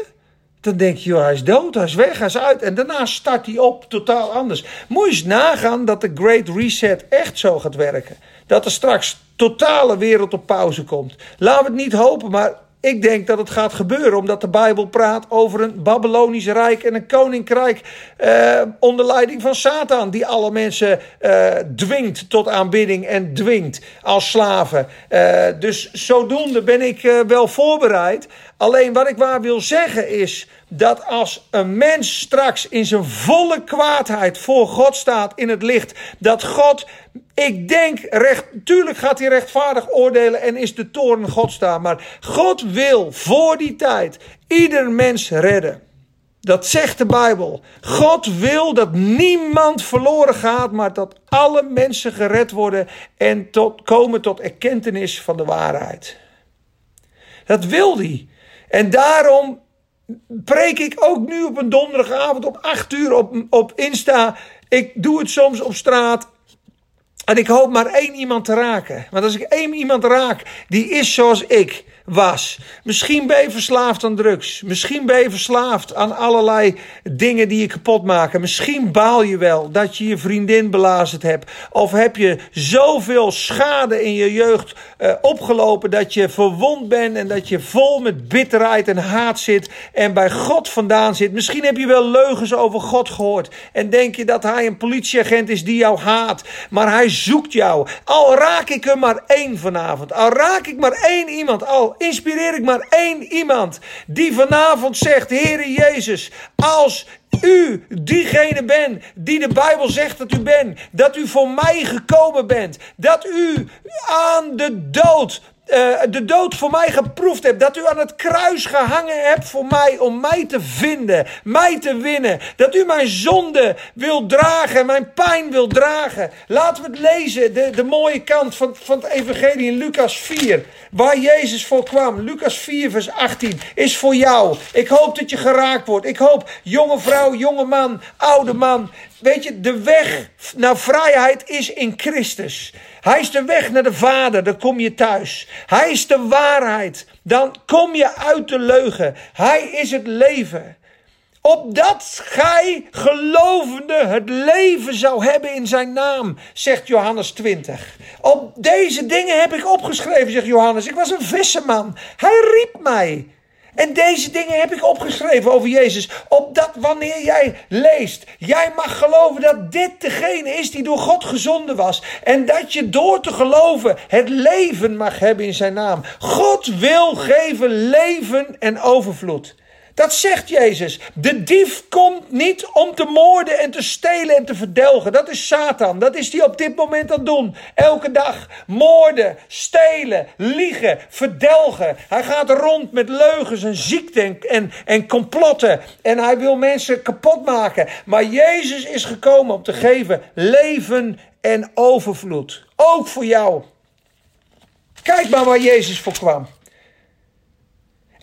Dan denk je, joh, hij is dood, hij is weg, hij is uit. En daarna start hij op, totaal anders. Moet je eens nagaan dat de Great Reset echt zo gaat werken. Dat er straks totale wereld op pauze komt. Laten we het niet hopen, maar ik denk dat het gaat gebeuren omdat de Bijbel praat over een Babylonisch rijk en een koninkrijk eh, onder leiding van Satan, die alle mensen eh, dwingt tot aanbidding en dwingt als slaven. Eh, dus zodoende ben ik eh, wel voorbereid. Alleen wat ik waar wil zeggen is dat als een mens straks in zijn volle kwaadheid voor God staat in het licht, dat God, ik denk, recht, tuurlijk gaat hij rechtvaardig oordelen en is de toren God staan, maar God wil voor die tijd ieder mens redden. Dat zegt de Bijbel. God wil dat niemand verloren gaat, maar dat alle mensen gered worden en tot, komen tot erkentenis van de waarheid. Dat wil hij. En daarom preek ik ook nu op een donderdagavond om 8 uur op, op Insta. Ik doe het soms op straat. En ik hoop maar één iemand te raken. Want als ik één iemand raak, die is zoals ik was. Misschien ben je verslaafd aan drugs. Misschien ben je verslaafd aan allerlei dingen die je kapot maken. Misschien baal je wel dat je je vriendin belazerd hebt. Of heb je zoveel schade in je jeugd uh, opgelopen dat je verwond bent en dat je vol met bitterheid en haat zit en bij God vandaan zit. Misschien heb je wel leugens over God gehoord en denk je dat hij een politieagent is die jou haat. Maar hij zoekt jou. Al raak ik er maar één vanavond. Al raak ik maar één iemand. Al inspireer ik maar één iemand die vanavond zegt: Heere Jezus, als u diegene bent die de Bijbel zegt dat u bent, dat u voor mij gekomen bent, dat u aan de dood uh, de dood voor mij geproefd hebt. Dat u aan het kruis gehangen hebt voor mij om mij te vinden, mij te winnen. Dat u mijn zonde wil dragen, mijn pijn wil dragen. Laten we het lezen, de, de mooie kant van, van het evangelie in Lucas 4. Waar Jezus voor kwam. Lucas 4 vers 18 is voor jou. Ik hoop dat je geraakt wordt. Ik hoop, jonge vrouw, jonge man, oude man. Weet je, de weg naar vrijheid is in Christus. Hij is de weg naar de Vader, dan kom je thuis. Hij is de waarheid, dan kom je uit de leugen. Hij is het leven. Opdat gij gelovende het leven zou hebben in zijn naam, zegt Johannes 20. Op deze dingen heb ik opgeschreven, zegt Johannes. Ik was een visserman. Hij riep mij. En deze dingen heb ik opgeschreven over Jezus. Opdat wanneer jij leest, jij mag geloven dat dit degene is die door God gezonden was. En dat je door te geloven het leven mag hebben in zijn naam. God wil geven leven en overvloed. Dat zegt Jezus. De dief komt niet om te moorden en te stelen en te verdelgen. Dat is Satan. Dat is hij op dit moment aan het doen. Elke dag moorden, stelen, liegen, verdelgen. Hij gaat rond met leugens en ziekte en, en, complotten. En hij wil mensen kapot maken. Maar Jezus is gekomen om te geven leven en overvloed. Ook voor jou. Kijk maar waar Jezus voor kwam.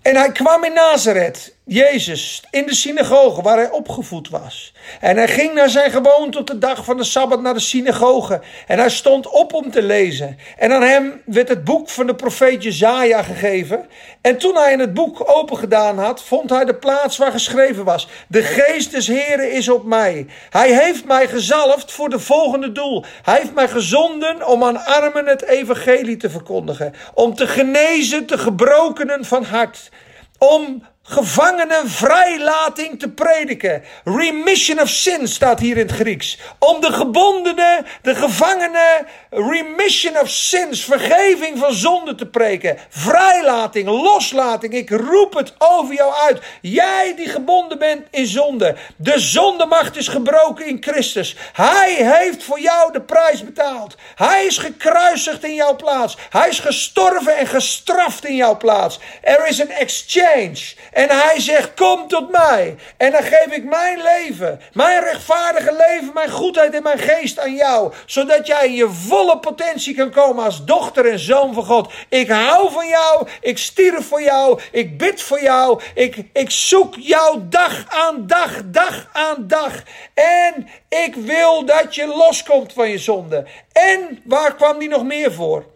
En hij kwam in Nazareth, Jezus, in de synagoge waar hij opgevoed was. En hij ging naar zijn gewoonte op de dag van de Sabbat naar de synagoge. En hij stond op om te lezen. En aan hem werd het boek van de profeet Jezaja gegeven. En toen hij het boek open gedaan had, vond hij de plaats waar geschreven was. De geest des Heren is op mij. Hij heeft mij gezalfd voor de volgende doel. Hij heeft mij gezonden om aan armen het evangelie te verkondigen. Om te genezen de gebrokenen van hart. Om gevangenen vrijlating te prediken. Remission of sin staat hier in het Grieks. Om de gebondenen, de gevangenen, remission of sins, vergeving van zonde te preken. Vrijlating, loslating. Ik roep het over jou uit. Jij die gebonden bent in zonde. De zondemacht is gebroken in Christus. Hij heeft voor jou de prijs betaald. Hij is gekruisigd in jouw plaats. Hij is gestorven en gestraft in jouw plaats. Er is een exchange. En hij zegt: Kom tot mij. En dan geef ik mijn leven, mijn rechtvaardige leven, mijn goedheid en mijn geest aan jou. Zodat jij in je volle potentie kan komen als dochter en zoon van God. Ik hou van jou. Ik stierf voor jou. Ik bid voor jou. Ik, ik zoek jou dag aan dag, dag aan dag. En ik wil dat je loskomt van je zonde. En waar kwam die nog meer voor?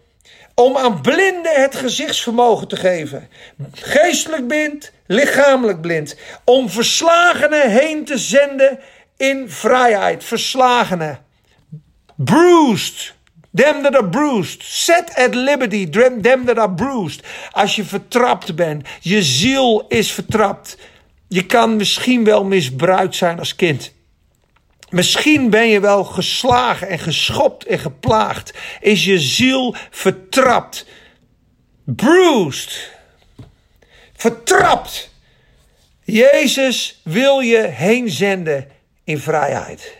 om aan blinden het gezichtsvermogen te geven. Geestelijk blind, lichamelijk blind. Om verslagenen heen te zenden in vrijheid. Verslagenen. Bruised. Them that are bruised. Set at liberty. Them that are bruised. Als je vertrapt bent. Je ziel is vertrapt. Je kan misschien wel misbruikt zijn als kind. Misschien ben je wel geslagen en geschopt en geplaagd. Is je ziel vertrapt. Bruised. Vertrapt. Jezus wil je heen zenden in vrijheid.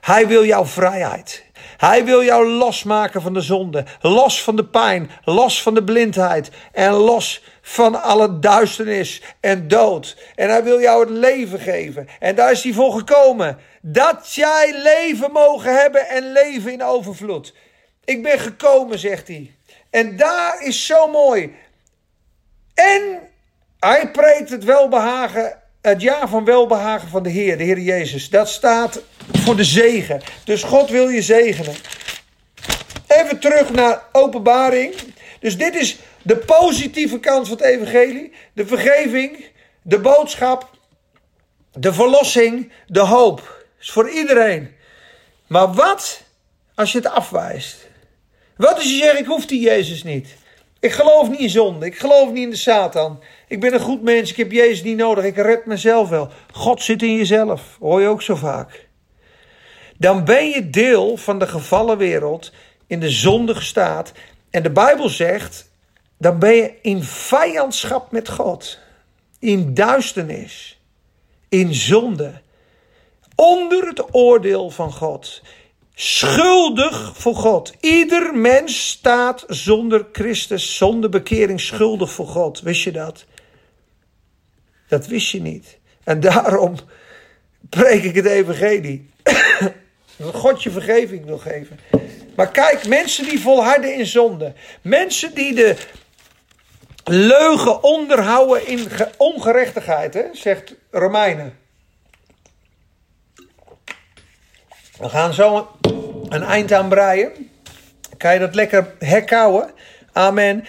Hij wil jouw vrijheid. Hij wil jou losmaken van de zonde, los van de pijn, los van de blindheid en los van alle duisternis en dood. En hij wil jou het leven geven. En daar is hij voor gekomen. Dat jij leven mogen hebben en leven in overvloed. Ik ben gekomen, zegt hij. En daar is zo mooi. En hij preekt het welbehagen, het jaar van welbehagen van de Heer, de Heer Jezus. Dat staat voor de zegen. Dus God wil je zegenen. Even terug naar openbaring. Dus dit is de positieve kant van het evangelie. De vergeving, de boodschap, de verlossing, de hoop. is voor iedereen. Maar wat als je het afwijst? Wat als je zegt, ik hoef die Jezus niet. Ik geloof niet in zonde. Ik geloof niet in de Satan. Ik ben een goed mens. Ik heb Jezus niet nodig. Ik red mezelf wel. God zit in jezelf. Hoor je ook zo vaak. Dan ben je deel van de gevallen wereld. In de zondige staat. En de Bijbel zegt. Dan ben je in vijandschap met God. In duisternis. In zonde. Onder het oordeel van God schuldig voor God. Ieder mens staat zonder Christus, zonder bekering schuldig voor God. Wist je dat? Dat wist je niet. En daarom preek ik het evangelie. [coughs] God je vergeving wil geven. Maar kijk, mensen die volharden in zonde. Mensen die de leugen onderhouden in ongerechtigheid, hè, zegt Romeinen. We gaan zo een eind aan breien. Kan je dat lekker herkauwen? Amen.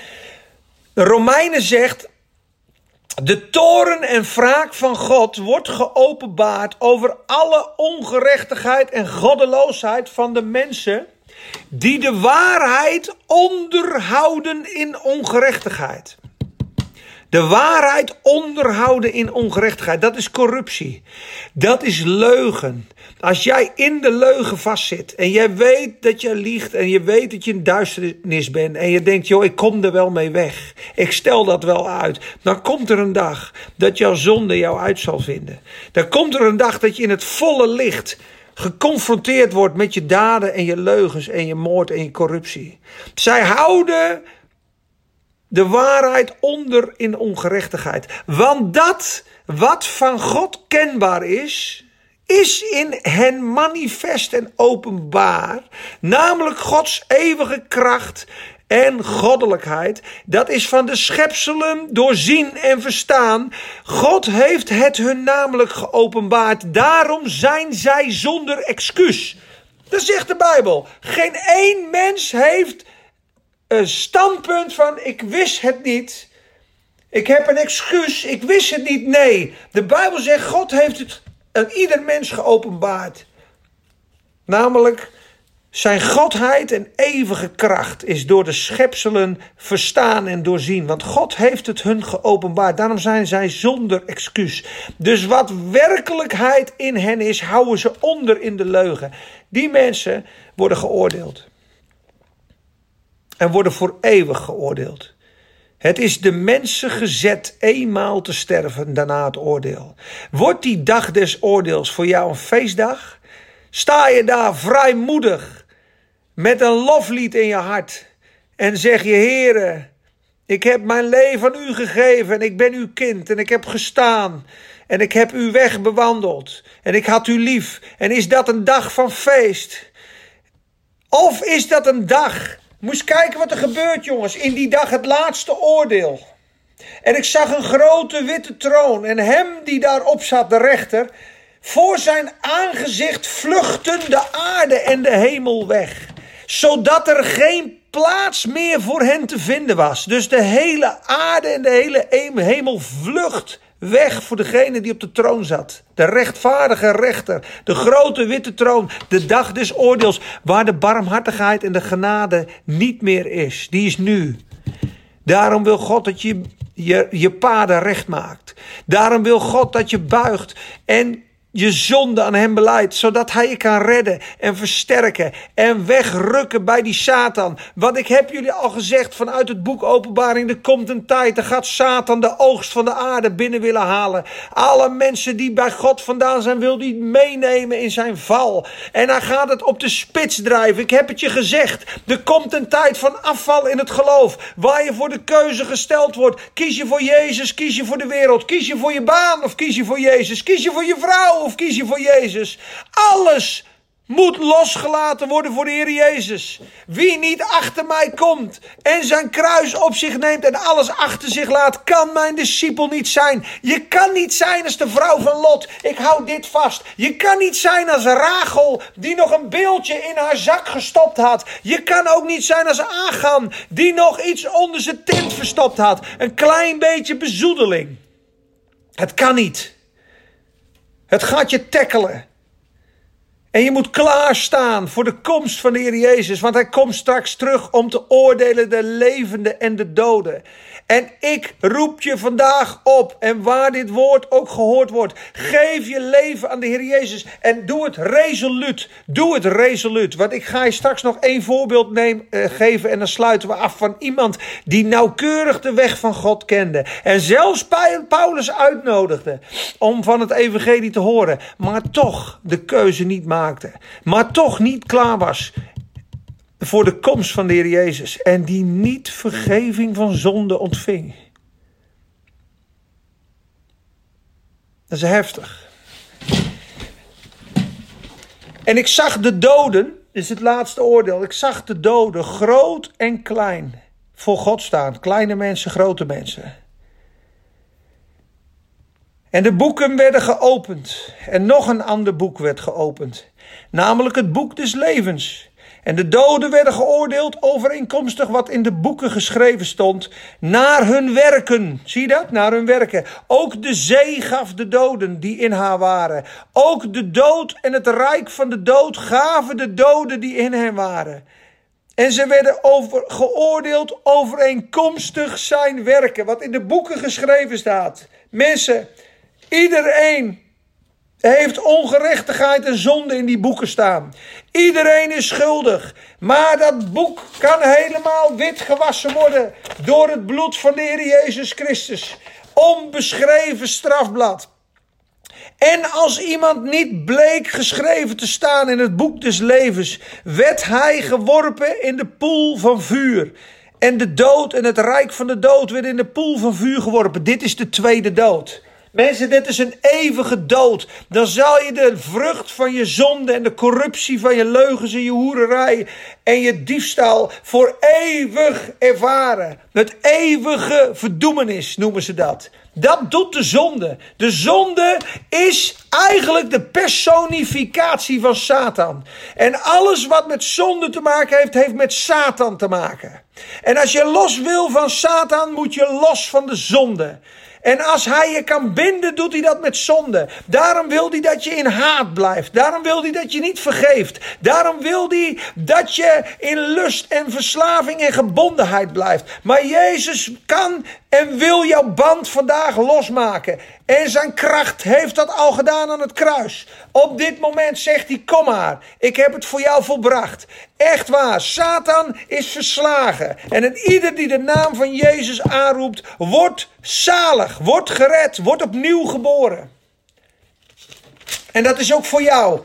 Romeinen zegt De toren en wraak van God wordt geopenbaard over alle ongerechtigheid en goddeloosheid van de mensen die de waarheid onderhouden in ongerechtigheid. De waarheid onderhouden in ongerechtigheid, dat is corruptie. Dat is leugen. Als jij in de leugen vastzit en jij weet dat je liegt en je weet dat je in duisternis bent en je denkt, joh, ik kom er wel mee weg. Ik stel dat wel uit. Dan komt er een dag dat jouw zonde jou uit zal vinden. Dan komt er een dag dat je in het volle licht geconfronteerd wordt met je daden en je leugens en je moord en je corruptie. Zij houden de waarheid onder in ongerechtigheid. Want dat wat van God kenbaar is, is in hen manifest en openbaar. Namelijk Gods eeuwige kracht en goddelijkheid. Dat is van de schepselen doorzien en verstaan. God heeft het hun namelijk geopenbaard. Daarom zijn zij zonder excuus. Dat zegt de Bijbel. Geen één mens heeft een standpunt van ik wist het niet. Ik heb een excuus, ik wist het niet. Nee, de Bijbel zegt God heeft het aan ieder mens geopenbaard. Namelijk zijn godheid en eeuwige kracht is door de schepselen verstaan en doorzien. Want God heeft het hun geopenbaard. Daarom zijn zij zonder excuus. Dus wat werkelijkheid in hen is, houden ze onder in de leugen. Die mensen worden geoordeeld en worden voor eeuwig geoordeeld. Het is de mensen gezet eenmaal te sterven, daarna het oordeel. Wordt die dag des oordeels voor jou een feestdag? Sta je daar vrijmoedig met een loflied in je hart en zeg je, Heere, ik heb mijn leven aan u gegeven en ik ben uw kind en ik heb gestaan en ik heb uw weg bewandeld en ik had u lief. En is dat een dag van feest? Of is dat een dag Moest kijken wat er gebeurt, jongens. In die dag het laatste oordeel. En ik zag een grote witte troon. En hem die daarop zat, de rechter. Voor zijn aangezicht vluchten de aarde en de hemel weg. Zodat er geen plaats meer voor hen te vinden was. Dus de hele aarde en de hele hemel vlucht weg voor degene die op de troon zat. De rechtvaardige rechter, de grote witte troon, de dag des oordeels, waar de barmhartigheid en de genade niet meer is. Die is nu. Daarom wil God dat je je, je paden recht maakt. Daarom wil God dat je buigt en je zonde aan hem beleidt, zodat hij je kan redden en versterken en wegrukken bij die Satan. Want ik heb jullie al gezegd vanuit het boek Openbaring, er komt een tijd, dan gaat Satan de oogst van de aarde binnen willen halen. Alle mensen die bij God vandaan zijn, wil hij meenemen in zijn val. En hij gaat het op de spits drijven. Ik heb het je gezegd, er komt een tijd van afval in het geloof, waar je voor de keuze gesteld wordt. Kies je voor Jezus, kies je voor de wereld, kies je voor je baan of kies je voor Jezus, kies je voor je vrouw of kies je voor Jezus. Alles moet losgelaten worden voor de Heer Jezus. Wie niet achter mij komt en zijn kruis op zich neemt en alles achter zich laat, kan mijn discipel niet zijn. Je kan niet zijn als de vrouw van Lot. Ik hou dit vast. Je kan niet zijn als Rachel, die nog een beeldje in haar zak gestopt had. Je kan ook niet zijn als Agan, die nog iets onder zijn tent verstopt had. Een klein beetje bezoedeling. Het kan niet. Het gaat je tackelen. En je moet klaarstaan voor de komst van de Heer Jezus. Want hij komt straks terug om te oordelen de levenden en de doden. En ik roep je vandaag op. En waar dit woord ook gehoord wordt. Geef je leven aan de Heer Jezus. En doe het resoluut. Doe het resoluut. Want ik ga je straks nog één voorbeeld neem, uh, geven. En dan sluiten we af van iemand die nauwkeurig de weg van God kende. En zelfs Paulus uitnodigde om van het evangelie te horen. Maar toch de keuze niet maakte. Maar toch niet klaar was voor de komst van de Heer Jezus en die niet vergeving van zonde ontving. Dat is heftig. En ik zag de doden, is het laatste oordeel, ik zag de doden groot en klein voor God staan. Kleine mensen, grote mensen. En de boeken werden geopend. En nog een ander boek werd geopend. Namelijk het boek des levens. En de doden werden geoordeeld overeenkomstig wat in de boeken geschreven stond, naar hun werken. Zie dat? Naar hun werken. Ook de zee gaf de doden die in haar waren. Ook de dood en het rijk van de dood gaven de doden die in hen waren. En ze werden over, geoordeeld overeenkomstig zijn werken, wat in de boeken geschreven staat. Mensen, iedereen heeft ongerechtigheid en zonde in die boeken staan. Iedereen is schuldig. Maar dat boek kan helemaal wit gewassen worden door het bloed van de Heer Jezus Christus. Onbeschreven strafblad. En als iemand niet bleek geschreven te staan in het boek des levens, werd hij geworpen in de poel van vuur. En de dood en het rijk van de dood werd in de poel van vuur geworpen. Dit is de tweede dood. Mensen, dit is een eeuwige dood. Dan zal je de vrucht van je zonde en de corruptie van je leugens en je hoererij en je diefstal voor eeuwig ervaren. Het eeuwige verdoemenis noemen ze dat. Dat doet de zonde. De zonde is eigenlijk de personificatie van Satan. En alles wat met zonde te maken heeft, heeft met Satan te maken. En als je los wil van Satan, moet je los van de zonde. En als hij je kan binden, doet hij dat met zonde. Daarom wil hij dat je in haat blijft. Daarom wil hij dat je niet vergeeft. Daarom wil hij dat je in lust en verslaving en gebondenheid blijft. Maar Jezus kan en wil jouw band vandaag losmaken. En zijn kracht heeft dat al gedaan aan het kruis. Op dit moment zegt hij: Kom maar, ik heb het voor jou volbracht. Echt waar, Satan is verslagen. En een ieder die de naam van Jezus aanroept, wordt zalig, wordt gered, wordt opnieuw geboren. En dat is ook voor jou.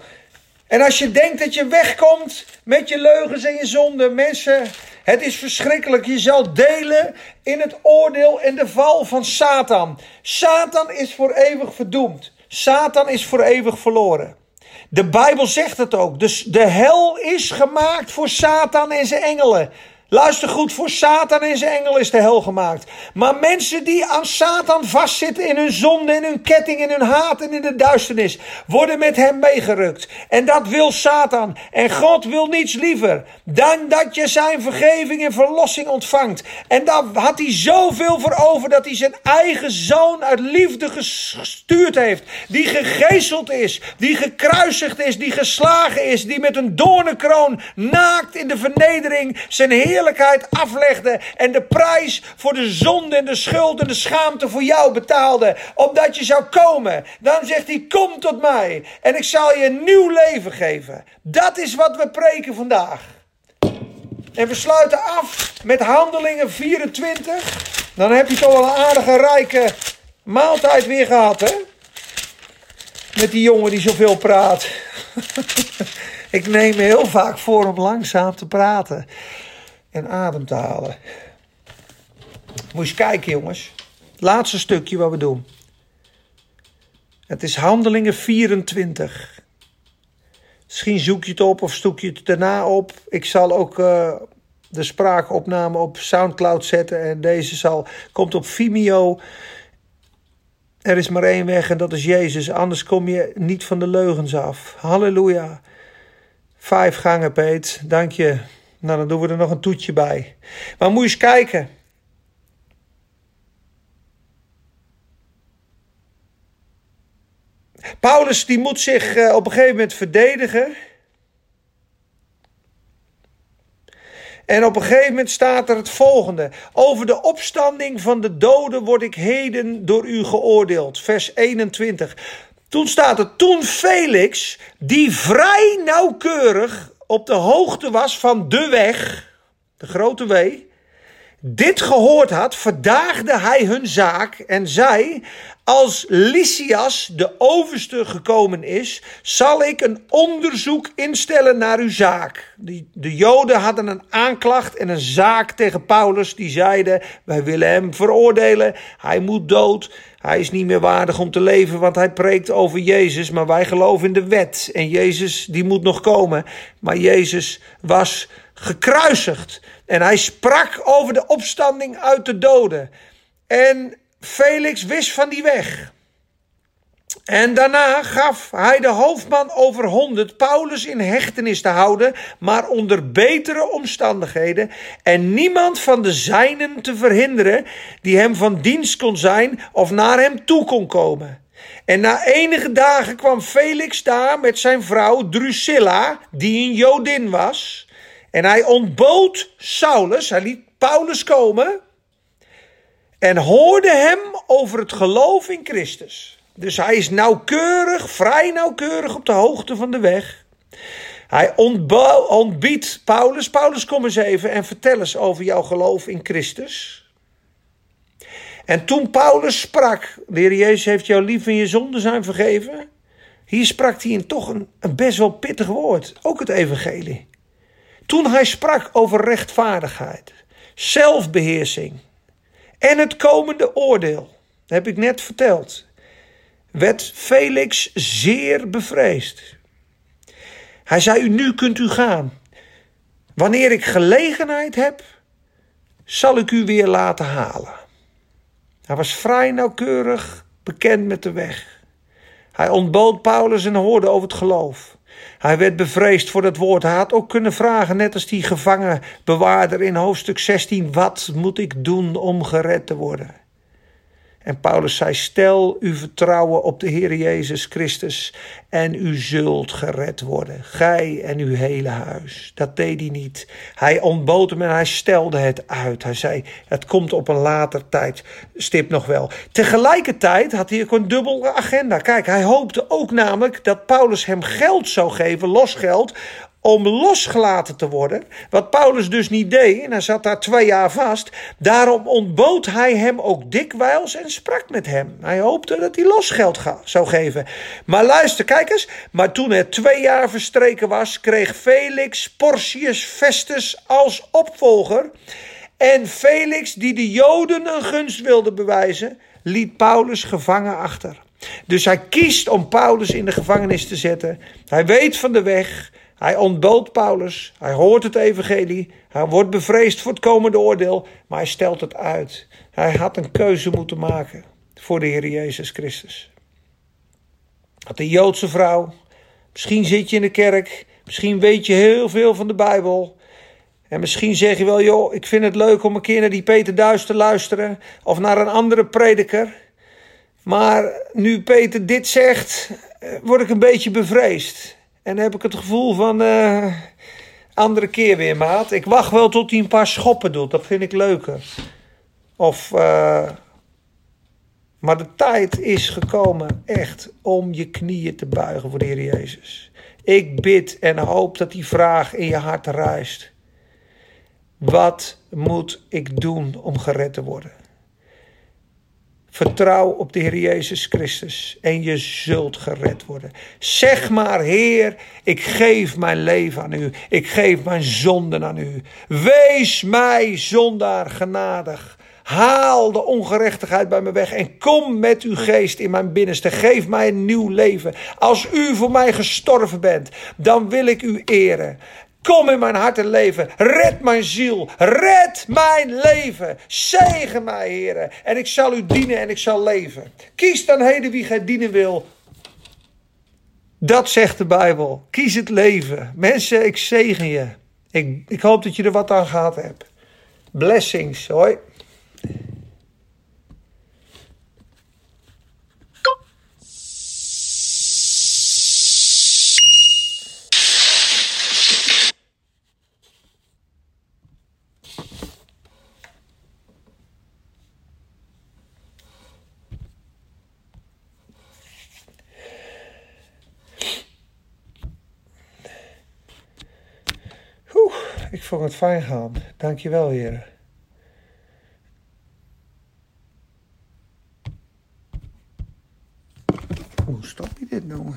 En als je denkt dat je wegkomt met je leugens en je zonden, mensen, het is verschrikkelijk. Je zal delen in het oordeel en de val van Satan. Satan is voor eeuwig verdoemd. Satan is voor eeuwig verloren. De Bijbel zegt het ook. Dus de hel is gemaakt voor Satan en zijn engelen. Luister goed, voor Satan en zijn engel is de hel gemaakt. Maar mensen die aan Satan vastzitten in hun zonde, in hun ketting, in hun haat en in de duisternis, worden met hem meegerukt. En dat wil Satan. En God wil niets liever dan dat je zijn vergeving en verlossing ontvangt. En daar had hij zoveel voor over dat hij zijn eigen zoon uit liefde gestuurd heeft. Die gegezeld is, die gekruisigd is, die geslagen is, die met een doornenkroon naakt in de vernedering zijn heer aflegde en de prijs voor de zonde en de schuld en de schaamte voor jou betaalde, opdat je zou komen. Dan zegt hij: Kom tot mij en ik zal je een nieuw leven geven. Dat is wat we preken vandaag. En we sluiten af met Handelingen 24. Dan heb je toch wel een aardige, rijke maaltijd weer gehad, hè? Met die jongen die zoveel praat. [laughs] Ik neem me heel vaak voor om langzaam te praten en adem te halen. Moet je kijken, jongens. Laatste stukje wat we doen. Het is Handelingen 24. Misschien zoek je het op of zoek je het daarna op. Ik zal ook uh, de spraakopname op Soundcloud zetten. En deze zal, komt op Vimeo. Er is maar één weg en dat is Jezus. Anders kom je niet van de leugens af. Halleluja. Vijf gangen, Peet. Dank je. Nou, dan doen we er nog een toetje bij. Maar moet je eens kijken. Paulus die moet zich eh, op een gegeven moment verdedigen. En op een gegeven moment staat er het volgende. Over de opstanding van de doden word ik heden door u geoordeeld. Vers 21. Toen staat er, toen Felix, die vrij nauwkeurig op de hoogte was van de weg, de grote wee, dit gehoord had, verdaagde hij hun zaak en zei: Als Lysias, de overste, gekomen is, zal ik een onderzoek instellen naar uw zaak. De, de Joden hadden een aanklacht en een zaak tegen Paulus. Die zeiden: Wij willen hem veroordelen, hij moet dood. Hij is niet meer waardig om te leven, want hij preekt over Jezus, maar wij geloven in de wet. En Jezus, die moet nog komen. Maar Jezus was gekruisigd. En hij sprak over de opstanding uit de doden. En Felix wist van die weg. En daarna gaf hij de hoofdman over honderd Paulus in hechtenis te houden, maar onder betere omstandigheden, en niemand van de zijnen te verhinderen die hem van dienst kon zijn of naar hem toe kon komen. En na enige dagen kwam Felix daar met zijn vrouw Drusilla, die een Jodin was. En hij ontbood Saulus, hij liet Paulus komen en hoorde hem over het geloof in Christus. Dus hij is nauwkeurig, vrij nauwkeurig op de hoogte van de weg. Hij ontbiedt Paulus. Paulus, kom eens even en vertel eens over jouw geloof in Christus. En toen Paulus sprak, de Heer Jezus heeft jou lief en je zonden zijn vergeven. Hier sprak hij in toch een, een best wel pittig woord, ook het evangelie. Toen hij sprak over rechtvaardigheid, zelfbeheersing en het komende oordeel, heb ik net verteld, werd Felix zeer bevreesd. Hij zei: Nu kunt u gaan. Wanneer ik gelegenheid heb, zal ik u weer laten halen. Hij was vrij nauwkeurig bekend met de weg. Hij ontbood Paulus en hoorde over het geloof. Hij werd bevreesd voor dat woord. Hij had ook kunnen vragen, net als die gevangenbewaarder in hoofdstuk 16: Wat moet ik doen om gered te worden? En Paulus zei: Stel uw vertrouwen op de Heer Jezus Christus en u zult gered worden. Gij en uw hele huis. Dat deed hij niet. Hij ontbood hem en hij stelde het uit. Hij zei: Het komt op een later tijdstip nog wel. Tegelijkertijd had hij ook een dubbele agenda. Kijk, hij hoopte ook namelijk dat Paulus hem geld zou geven, losgeld, om losgelaten te worden. Wat Paulus dus niet deed, en hij zat daar twee jaar vast. Daarom ontbood hij hem ook dikwijls en sprak met hem. Hij hoopte dat hij losgeld zou geven. Maar luister, kijk eens. Maar toen het twee jaar verstreken was, kreeg Felix Porcius Festus als opvolger. En Felix, die de Joden een gunst wilde bewijzen, liet Paulus gevangen achter. Dus hij kiest om Paulus in de gevangenis te zetten. Hij weet van de weg. Hij ontbood Paulus, hij hoort het evangelie, hij wordt bevreesd voor het komende oordeel, maar hij stelt het uit. Hij had een keuze moeten maken voor de Heer Jezus Christus. Had een Joodse vrouw, misschien zit je in de kerk, misschien weet je heel veel van de Bijbel. En misschien zeg je wel, joh, ik vind het leuk om een keer naar die Peter Duis te luisteren of naar een andere prediker. Maar nu Peter dit zegt, eh, word ik een beetje bevreesd. En dan heb ik het gevoel van. Uh, andere keer weer, maat. Ik wacht wel tot hij een paar schoppen doet. Dat vind ik leuker. Of. Uh, maar de tijd is gekomen echt om je knieën te buigen voor de Heer Jezus. Ik bid en hoop dat die vraag in je hart reist. Wat moet ik doen om gered te worden? Vertrouw op de Heer Jezus Christus en je zult gered worden. Zeg maar, Heer, ik geef mijn leven aan u. Ik geef mijn zonden aan u. Wees mij zondaar genadig. Haal de ongerechtigheid bij me weg en kom met uw geest in mijn binnenste. Geef mij een nieuw leven. Als u voor mij gestorven bent, dan wil ik u eren. Kom in mijn hart en leven. Red mijn ziel. Red mijn leven. Zegen mij, heren. En ik zal u dienen en ik zal leven. Kies dan heden wie gij dienen wil. Dat zegt de Bijbel. Kies het leven. Mensen, ik zegen je. Ik, ik hoop dat je er wat aan gehad hebt. Blessings. Hoi. voor het gaan. Dank je wel, heren. Hoe stop je dit nou?